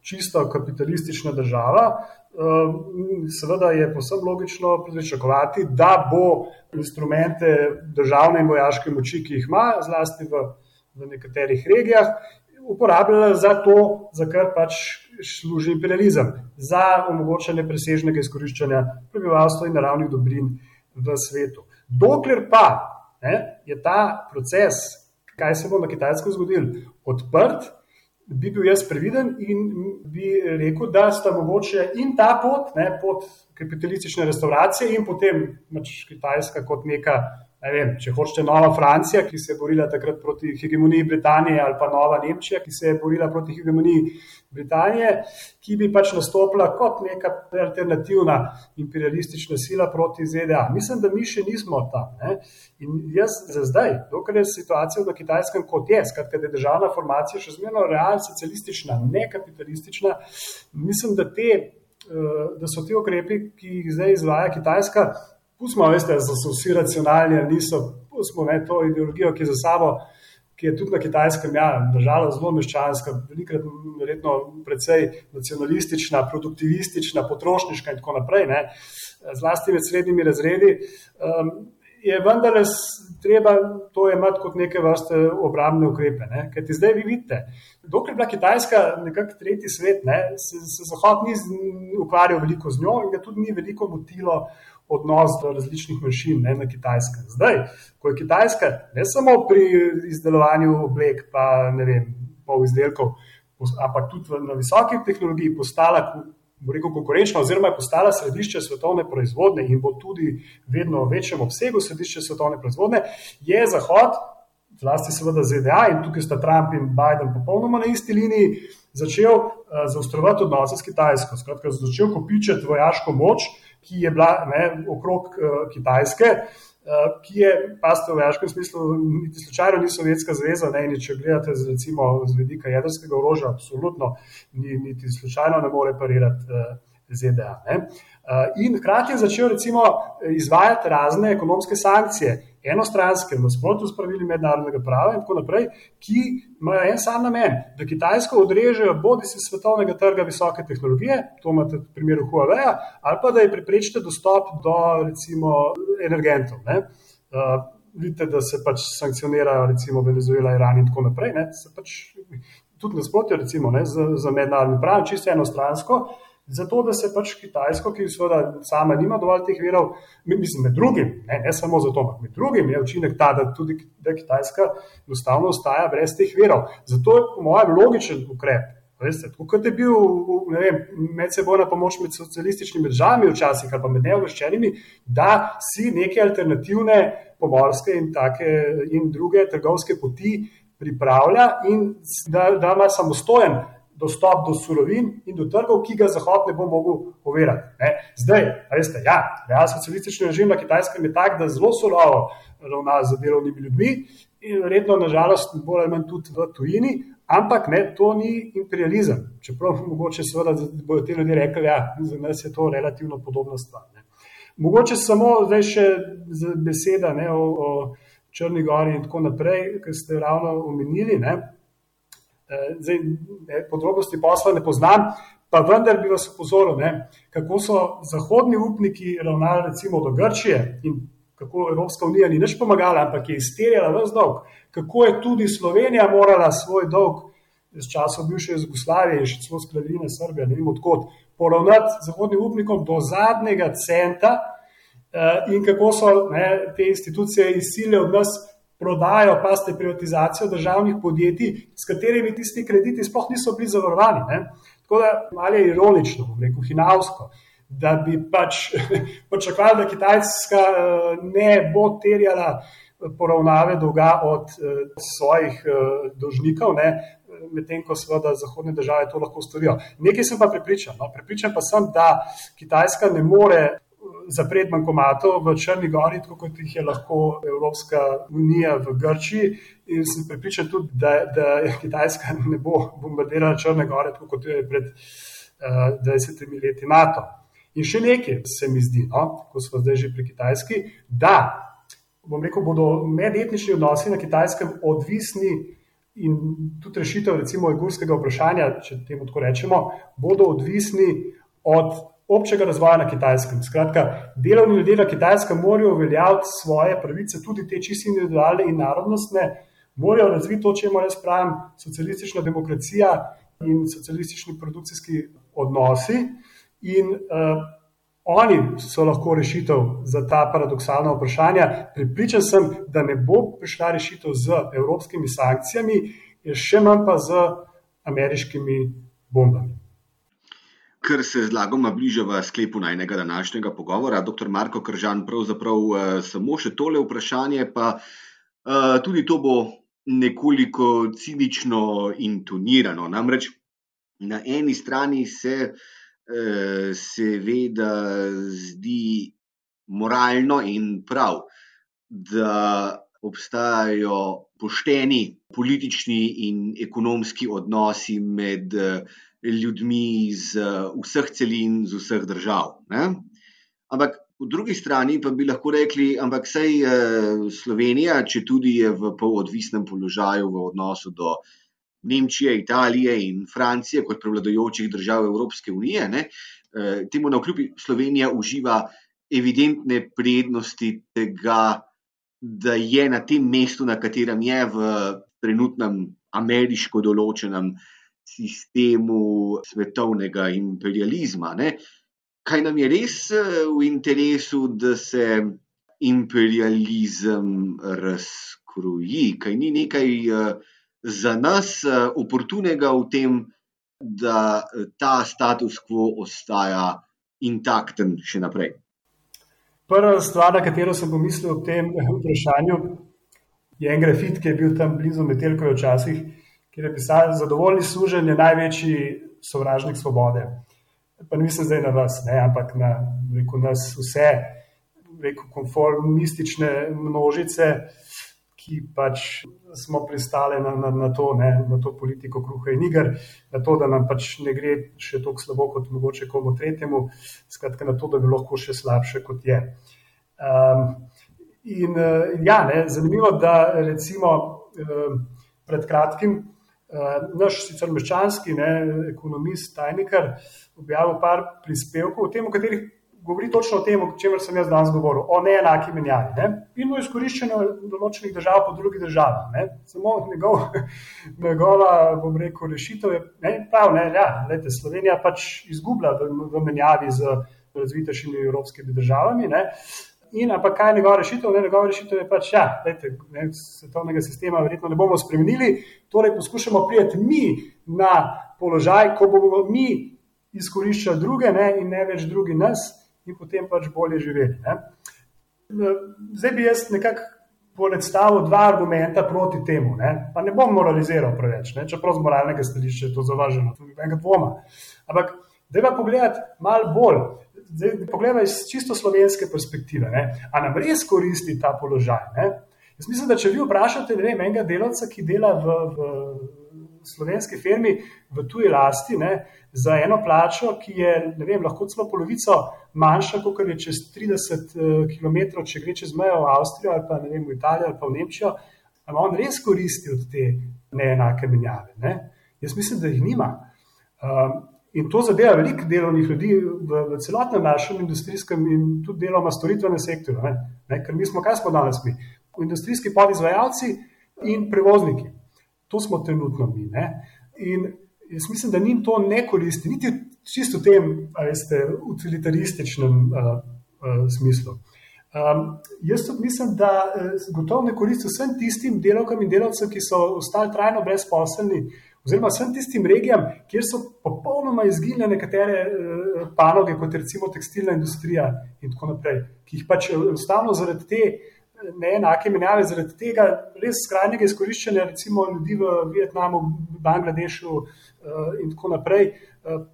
čisto kapitalistična država, Ehm, seveda je posebno logično pričakovati, da bo instrumente državne in vojaške moči, ki jih ima, zlasti v, v nekaterih regijah, uporabljala za to, za kar pač služi imperializem, za omogočanje presežnega izkoriščanja prebivalstva in naravnih dobrin v svetu. Dokler pa ne, je ta proces, kaj se bo na Kitajsko zgodil, odprt, bi bil jaz previden in bi rekel, da sta mogoče in ta pot, ne, pot kapitalistične restauracije, in potem pač Kitajska kot neka vem, če hočete, nova Francija, ki se je borila takrat proti hegemoniji Britanije, ali pa nova Nemčija, ki se je borila proti hegemoniji Britanije, ki bi pač nastopila kot neka alternativna imperialistična sila proti ZDA. Mislim, da mi še nismo tam. Ne? In jaz za zdaj, dokler je situacija na kitajskem kot je, skratka, da je državna formacija še zmerno realna, socialistična, ne kapitalistična, mislim, da, te, eh, da so ti ukrepi, ki jih zdaj izvaja Kitajska, Pustimo, veste, da so vsi racionalni ali niso, pustimo ne, to ideologijo, ki je za sabo, ki je tudi na kitajskem, ja, država zelo meščanska, velikrat verjetno precej nacionalistična, produktivistična, potrošniška in tako naprej, ne, zlasti med srednjimi razredi. Um, Je vendar treba to imeti kot neke vrste obrambne ukrepe. Ne? Ker ti zdaj vi vidite, dokler je bila Kitajska nekako tretji svet, ne? se, se Zahod ni ukvarjal veliko z njo in ga tudi ni veliko motilo odnos do različnih manjšin ne, na kitajskem. Zdaj, ko je Kitajska ne samo pri izdelovanju oblek, pa ne vem, pol izdelkov, ampak tudi na visoki tehnologiji postala rekel, konkurenčna, oziroma je postala središče svetovne proizvodnje in bo tudi vedno v večjem obsegu središče svetovne proizvodnje, je Zahod, zlasti seveda ZDA in tukaj sta Trump in Biden popolnoma na isti liniji, začel uh, zaostrovati odnose s Kitajsko. Skratka, začel kopičati vojaško moč, ki je bila ne, okrog uh, Kitajske. Uh, Eh, ki je, paste v vojaškem smislu, niti slučajno ni Sovjetska zveza. Ne, in če gledate z, recimo, z vidika jedrskega orožja, absolutno ni, niti slučajno ne more parirati uh, ZDA. Ne. Uh, in hkrati je začel recimo, izvajati razne ekonomske sankcije, enostranske, v nasprotju s pravili mednarodnega prava in tako naprej, ki imajo en sam namen, da Kitajsko odrežejo bodi si svetovnega trga visoke tehnologije, to imate v primeru Huawei, ali pa da je preprečite dostop do recimo energentov. Uh, vidite, da se pač sankcionirajo recimo Venezuela, Iran in tako naprej, ne? se pač tudi nasprotjo recimo ne, z, z mednarodnim pravom, čisto enostransko. Zato, da se pač Kitajsko, ki seveda sama nima dovolj teh virov, mislim, med drugim, ne, ne samo zato, ampak med drugim je učinek ta, da tudi da Kitajska enostavno ostaja brez teh virov. Zato je, po mojem, logičen ukrep. Veste, tako kot je bil medsebojna pomoč med socialističnimi državami, včasih ali pa med neobveščenimi, da si neke alternativne pomorske in, take, in druge trgovske poti pripravlja in da, da ima samostojen dostop do surovin in do trgov, ki ga Zahod ne bo mogel overati. Zdaj, veste, ja, real socialistični režim na kitajskem je tak, da zelo surovo ravna z delovnimi ljudmi in verjetno, nažalost, bolj ali manj tudi v tujini, ampak ne, to ni imperializem. Čeprav mogoče seveda bodo ti ljudje rekli, da ja, za nas je to relativno podobna stvar. Ne. Mogoče samo zdaj še beseda ne, o, o Črni Gori in tako naprej, ki ste ravno omenili. Ne. Eh, zdaj, ne, podrobnosti posla ne poznam, pa vendar bi vas upozoril, ne, kako so zahodni upniki ravnali recimo do Grčije in kako Evropska unija ni nič pomagala, ampak je izterjala vse dolg, kako je tudi Slovenija morala svoj dolg z časov bivše Jugoslavije in še celo skladine Srbije, ne vem odkot, poravnati zahodnim upnikom do zadnjega centa eh, in kako so ne, te institucije izsile od nas prodajo, pa ste privatizacijo državnih podjetij, s katerimi tisti krediti sploh niso bili zavarovani. Ne? Tako da malo je ironično, rekel Hinavsko, da bi pač [LAUGHS] pričakovali, da Kitajska eh, ne bo terjala poravnave dolga od eh, svojih eh, dolžnikov, medtem ko seveda zahodne države to lahko storijo. Nekaj sem pa prepričan. No? Prepričan pa sem, da Kitajska ne more zapreti bankomatov v Črni Gori, tako kot jih je lahko Evropska unija v Grčiji. In sem pripričan tudi, da, da Kitajska ne bo bombardirala Črne Gore, tako kot je pred uh, eh, 20 leti NATO. In še nekaj se mi zdi, no, ko smo zdaj že pri Kitajski, da bom rekel, bodo medetnični odnosi na Kitajskem odvisni. In tudi rešitev, recimo, igurskega vprašanja, če temu tako rečemo, bodo odvisni od občega razvoja na kitajskem. Skratka, delovni ljudje na kitajskem morajo uveljaviti svoje pravice, tudi te čisto individualne in narodnostne, morajo razviti to, če ima jaz pravim, socialistična demokracija in socialistični produkcijski odnosi. In uh, oni so lahko rešitev za ta paradoksalna vprašanja. Pripričan sem, da ne bo prišla rešitev z evropskimi sankcijami, še manj pa z ameriškimi bombami. Ker se zlagoma bližava sklepu najnega današnjega pogovora, dr. Marko Kržan, pravzaprav uh, samo še tole vprašanje, pa uh, tudi to bo nekoliko cinično intonirano. Namreč na eni strani se uh, seveda zdi moralno in prav, da obstajajo pošteni politični in ekonomski odnosi med ljudmi iz uh, vseh celin, iz vseh držav. Ne? Ampak po drugi strani pa bi lahko rekli, ampak sej uh, Slovenija, če tudi je v polodvisnem položaju v odnosu do Nemčije, Italije in Francije, kot prevladojočih držav Evropske unije, ne, uh, temu na vkljub Slovenija uživa evidentne prednosti tega, da je na tem mestu, na katerem je v trenutnem ameriško določenem uh, sistemu svetovnega imperializma. Ne? Kaj nam je res eh, v interesu, da se imperializem razkroji, kaj ni nekaj eh, za nas eh, oportunega v tem, da ta status quo ostaja intakten še naprej? Prva stvar, na katero sem pomislil ob tem vprašanju, je en grafit, ki je bil tam blizu Metelkove včasih, kjer je pisal: Zadovoljni služen je največji sovražnik svobode. Pa ne mislim zdaj na vas, ne, ampak na rekel, nas vse, rekel, konformistične množice, ki pač smo pristali na, na, na, to, ne, na to politiko kruha in iger, na to, da nam pač ne gre še tako slabo kot mogoče komu tretjemu, skratka na to, da bi lahko še slabše kot je. Um, in uh, ja, ne, zanimivo, da recimo uh, pred kratkim naš sicer meščanski ne, ekonomist, tajnikar, objavil par prispevkov o tem, o katerih govori točno o tem, o čemer sem jaz danes govoril, o neenaki menjavi ne? in o izkoriščanju določenih držav po drugih državah. Ne? Samo njegov, [LAUGHS] njegova, bom rekel, rešitev je, ne, prav, ne, ja, lejte, Slovenija pač izgublja v, v menjavi z razvitejšimi evropskimi državami. Ne? In ampak kaj je njegova rešitev? Ne, njegova rešitev je pač, ja, lejte, ne, svetovnega sistema verjetno ne bomo spremenili, torej poskušamo prijeti mi na položaj, ko bomo mi izkoriščali druge ne, in ne več drugi nas in potem pač bolje živeli. Ne. Zdaj bi jaz nekako predstavil dva argumenta proti temu, ne. pa ne bom moraliziral preveč, ne. čeprav z moralnega stališča je to zavaženo, tudi enega dvoma. Ampak da pa pogledati malo bolj. Poglejmo iz čisto slovenske perspektive. Ne? A nam res koristi ta položaj? Ne? Jaz mislim, da če vi vprašate vem, enega delavca, ki dela v, v slovenski firmi v tuji lasti, ne, za eno plačo, ki je vem, lahko celo polovico manjša, kot je čez 30 km, če gre čez mejo v Avstrijo ali pa vem, v Italijo ali pa v Nemčijo, ali on res koristi od te neenake menjave. Ne? Jaz mislim, da jih nima. Um, in to zadeva veliko delovnih ljudi v, v celotnem našem industrijskem in tudi deloma storitvenem sektorju. Ne? Ne? Ker mi smo, kaj smo danes mi? Industrijski podizvajalci in prevozniki. To smo trenutno mi. Ne? In jaz mislim, da njim to ne koristi, niti čisto v tem, veste, utilitarističnem uh, uh, smislu. Um, jaz tudi mislim, da uh, gotovo ne koristi vsem tistim delavkam in delavcem, ki so ostali trajno brezposelni, oziroma vsem tistim regijam, kjer so popolnoma izginile nekatere uh, panoge, kot recimo tekstilna industrija in tako naprej, ki jih pač enostavno zaradi te neenake menjave, zaradi tega res skrajnega izkoriščanja, recimo ljudi v Vietnamu, Bangladešu in tako naprej.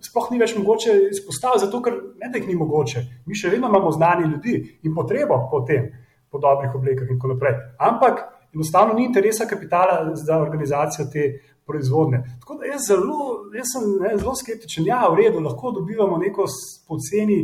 Sploh ni več mogoče izpostaviti, zato ker ne da jih ni mogoče. Mi še vedno imamo znani ljudi in potrebo po tem, po dobrih oblekah in tako naprej. Ampak enostavno ni interesa kapitala za organizacijo te proizvodne. Tako da jaz, zelo, jaz sem ne, zelo skeptičen. Ja, v redu, lahko dobivamo neko poceni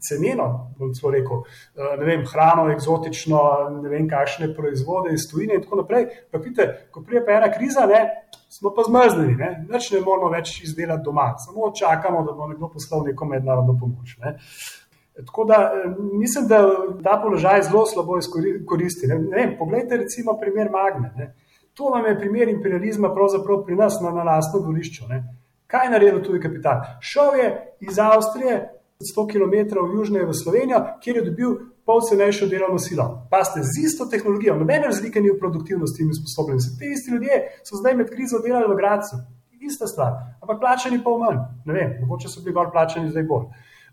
ceneno, bom celo rekel, eh, ne vem, hrano, eksotično, ne vem, kakšne proizvode iz tujine in tako naprej. Pa vidite, ko prije pa ena kriza, ne, smo pa zmrznjeni, ne, več ne moramo več izdelati doma, samo čakamo, da bo nekdo poslal neko mednarodno pomoč. Ne. Tako da eh, mislim, da ta položaj zelo slabo izkoristi. Ne. Ne vem, poglejte recimo primer Magne. Ne. To vam je primer imperializma pravzaprav pri nas na, na lastno dvorišču. Kaj je naredil tuji kapital? Šel je iz Avstrije, 100 km južneje v Slovenijo, kjer je dobil pol cenejšo delovno silo. Pa ste z isto tehnologijo, nobene razlike ni v produktivnosti in usposobljenosti. Te isti ljudje so zdaj med krizo delali v Gracu. Ista stvar, ampak plačani pa manj. Ne vem, mogoče so bili bolj plačani, zdaj bolj.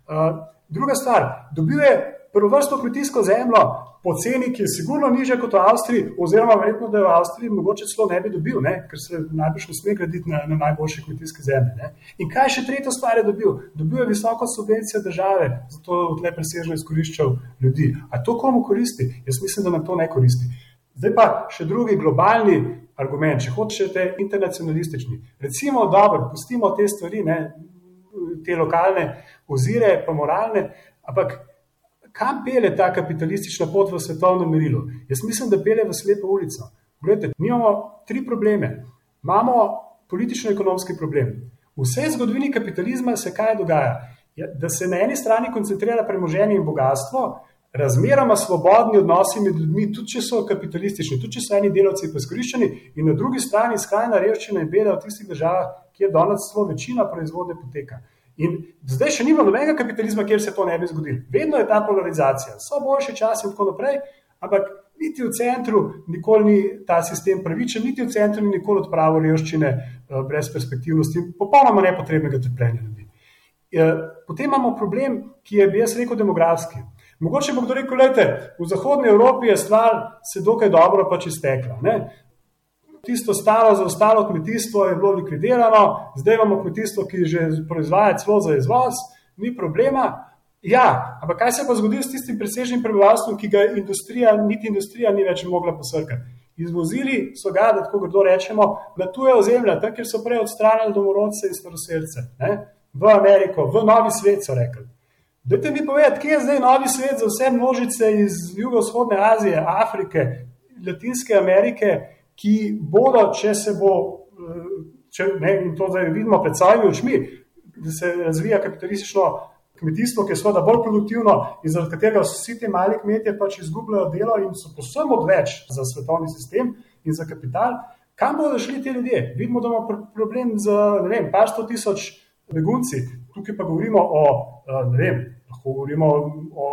Uh, druga stvar, dobil je prvo vrsto kmetijsko zemljo, po ceni, ki je sigurno nižja kot v Avstriji, oziroma verjetno, da je v Avstriji mogoče celo ne bi dobil, ne? ker se najbrž ne sme graditi na, na najboljše kmetijske zemlje. Ne? In kaj še tretjo stvar je dobil? Dobil je visoko subvencijo države, zato je tle presežno izkoriščal ljudi. A to komu koristi? Jaz mislim, da nam to ne koristi. Zdaj pa še drugi globalni argument, če hočete, internacionalistični. Recimo, dobro, pustimo te stvari, ne? te lokalne ozire, pa moralne, ampak kam pele ta kapitalistična pot v svetovnem merilu? Jaz mislim, da pele v slepo ulico. Gledajte, mi imamo tri probleme. Imamo politično-ekonomski problem. V vsej zgodovini kapitalizma se kaj dogaja? Ja, da se na eni strani koncentrira premoženje in bogatstvo, razmeroma svobodni odnosi med ljudmi, tudi če so kapitalistični, tudi če so eni delavci izkoriščeni, in na drugi strani skrajna revščina in beda v tistih državah, kjer danes celo večina proizvodne poteka. In zdaj še nima nobenega kapitalizma, kjer se to ne bi zgodilo. Vedno je ta polarizacija, so boljši časi in tako naprej, ampak niti v centru nikoli ni ta sistem pravičen, niti v centru ni nikoli odpravil revščine uh, brez perspektivnosti, popolnoma nepotrebnega trpljenja ljudi. Uh, potem imamo problem, ki je, bi jaz rekel, demografski. Mogoče bo kdo rekel, da v Zahodni Evropi je stvar se dokaj dobro pač iztekla. Tisto staro, zaostalo kmetijstvo je bilo likvidirano, zdaj imamo kmetijstvo, ki že proizvaja celo za izvoz, ni problema. Ja, ampak kaj se pa zgodi s tistim presežnim prebivalstvom, ki ga industrija, niti industrija ni več mogla posrkati? Izvozili so ga, da tako kdo rečemo, na tuje ozemlja, tam, kjer so prej odstranili domorodce in staroseljce, v Ameriko, v novi svet so rekli. Dajte mi povedati, kje je zdaj novi svet za vse množice iz jugovzhodne Azije, Afrike, Latinske Amerike, ki bodo, če se bo, če, ne, in to zdaj vidimo pred svojimi očmi, da se razvija kapitalistično kmetijstvo, ki je seveda bolj produktivno in zaradi katerega vsi ti mali kmetje pač izgubljajo delo in so posebno odveč za svetovni sistem in za kapital. Kam bodo šli ti ljudje? Vidimo, da imamo problem z ne vem, par sto tisoč begunci. Tukaj pa govorimo o, ne vem, lahko govorimo o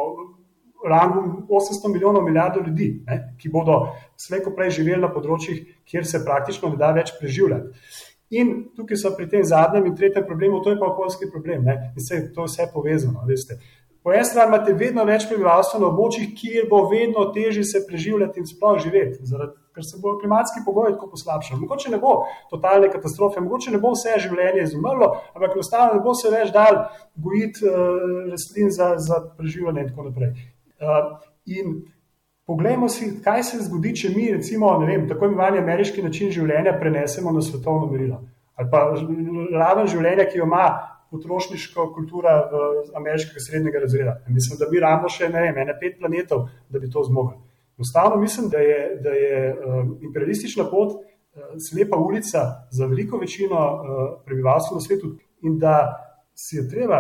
rangu 800 milijonov milijardov ljudi, ne, ki bodo slejko prej živeli na področjih, kjer se praktično ne da več preživljati. In tukaj so pri tem zadnjem in tretjem problemu, to je pa okoljski problem. Ne? In se to vse povezano. Veste. Po eni strani imate vedno več prebivalstva na območjih, kjer bo vedno težje se preživljati in sploh živeti, zaradi, ker se bodo klimatski pogoji tako poslabšali. Mogoče ne bo totalne katastrofe, mogoče ne bo vse življenje izumrlo, ampak enostavno ne bo se več dal gojiti uh, rastlin za, za preživljanje in tako naprej. Uh, in Poglejmo si, kaj se zgodi, če mi, recimo, vem, tako imenovani ameriški način življenja prenesemo na svetovno merilo. Ali pa raven življenja, ki jo ima potrošniška kultura ameriškega srednjega razreda. Mislim, da mi imamo še ne vem, ene pet planetov, da bi to zmogli. Enostavno mislim, da je, da je um, imperialistična pot slepa ulica za veliko večino prebivalstva na svetu in da si je treba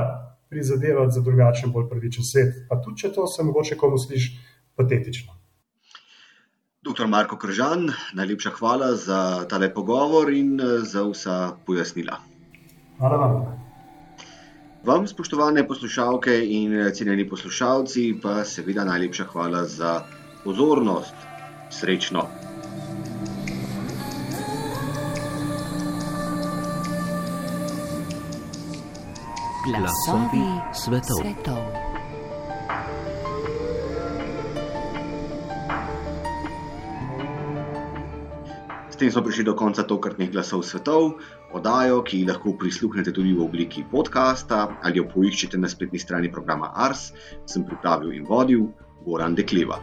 prizadevati za drugačen, bolj pravičen svet. Pa tudi, če to se mogoče komu sliši patetično. Doktor Marko Kržan, najlepša hvala za tale pogovor in eh, za vsa pojasnila. Hvala vam. Vam, spoštovane poslušalke in eh, cenjeni poslušalci, pa seveda najlepša hvala za pozornost. Srečno! Glasovi svetov. svetov. tem smo prišli do konca tokratnih glasov svetov, oddajo, ki lahko prisluhnete tudi v obliki podcasta ali jo poiščete na spletni strani programa Ars, sem pripravil in vodil Goran Dekleva.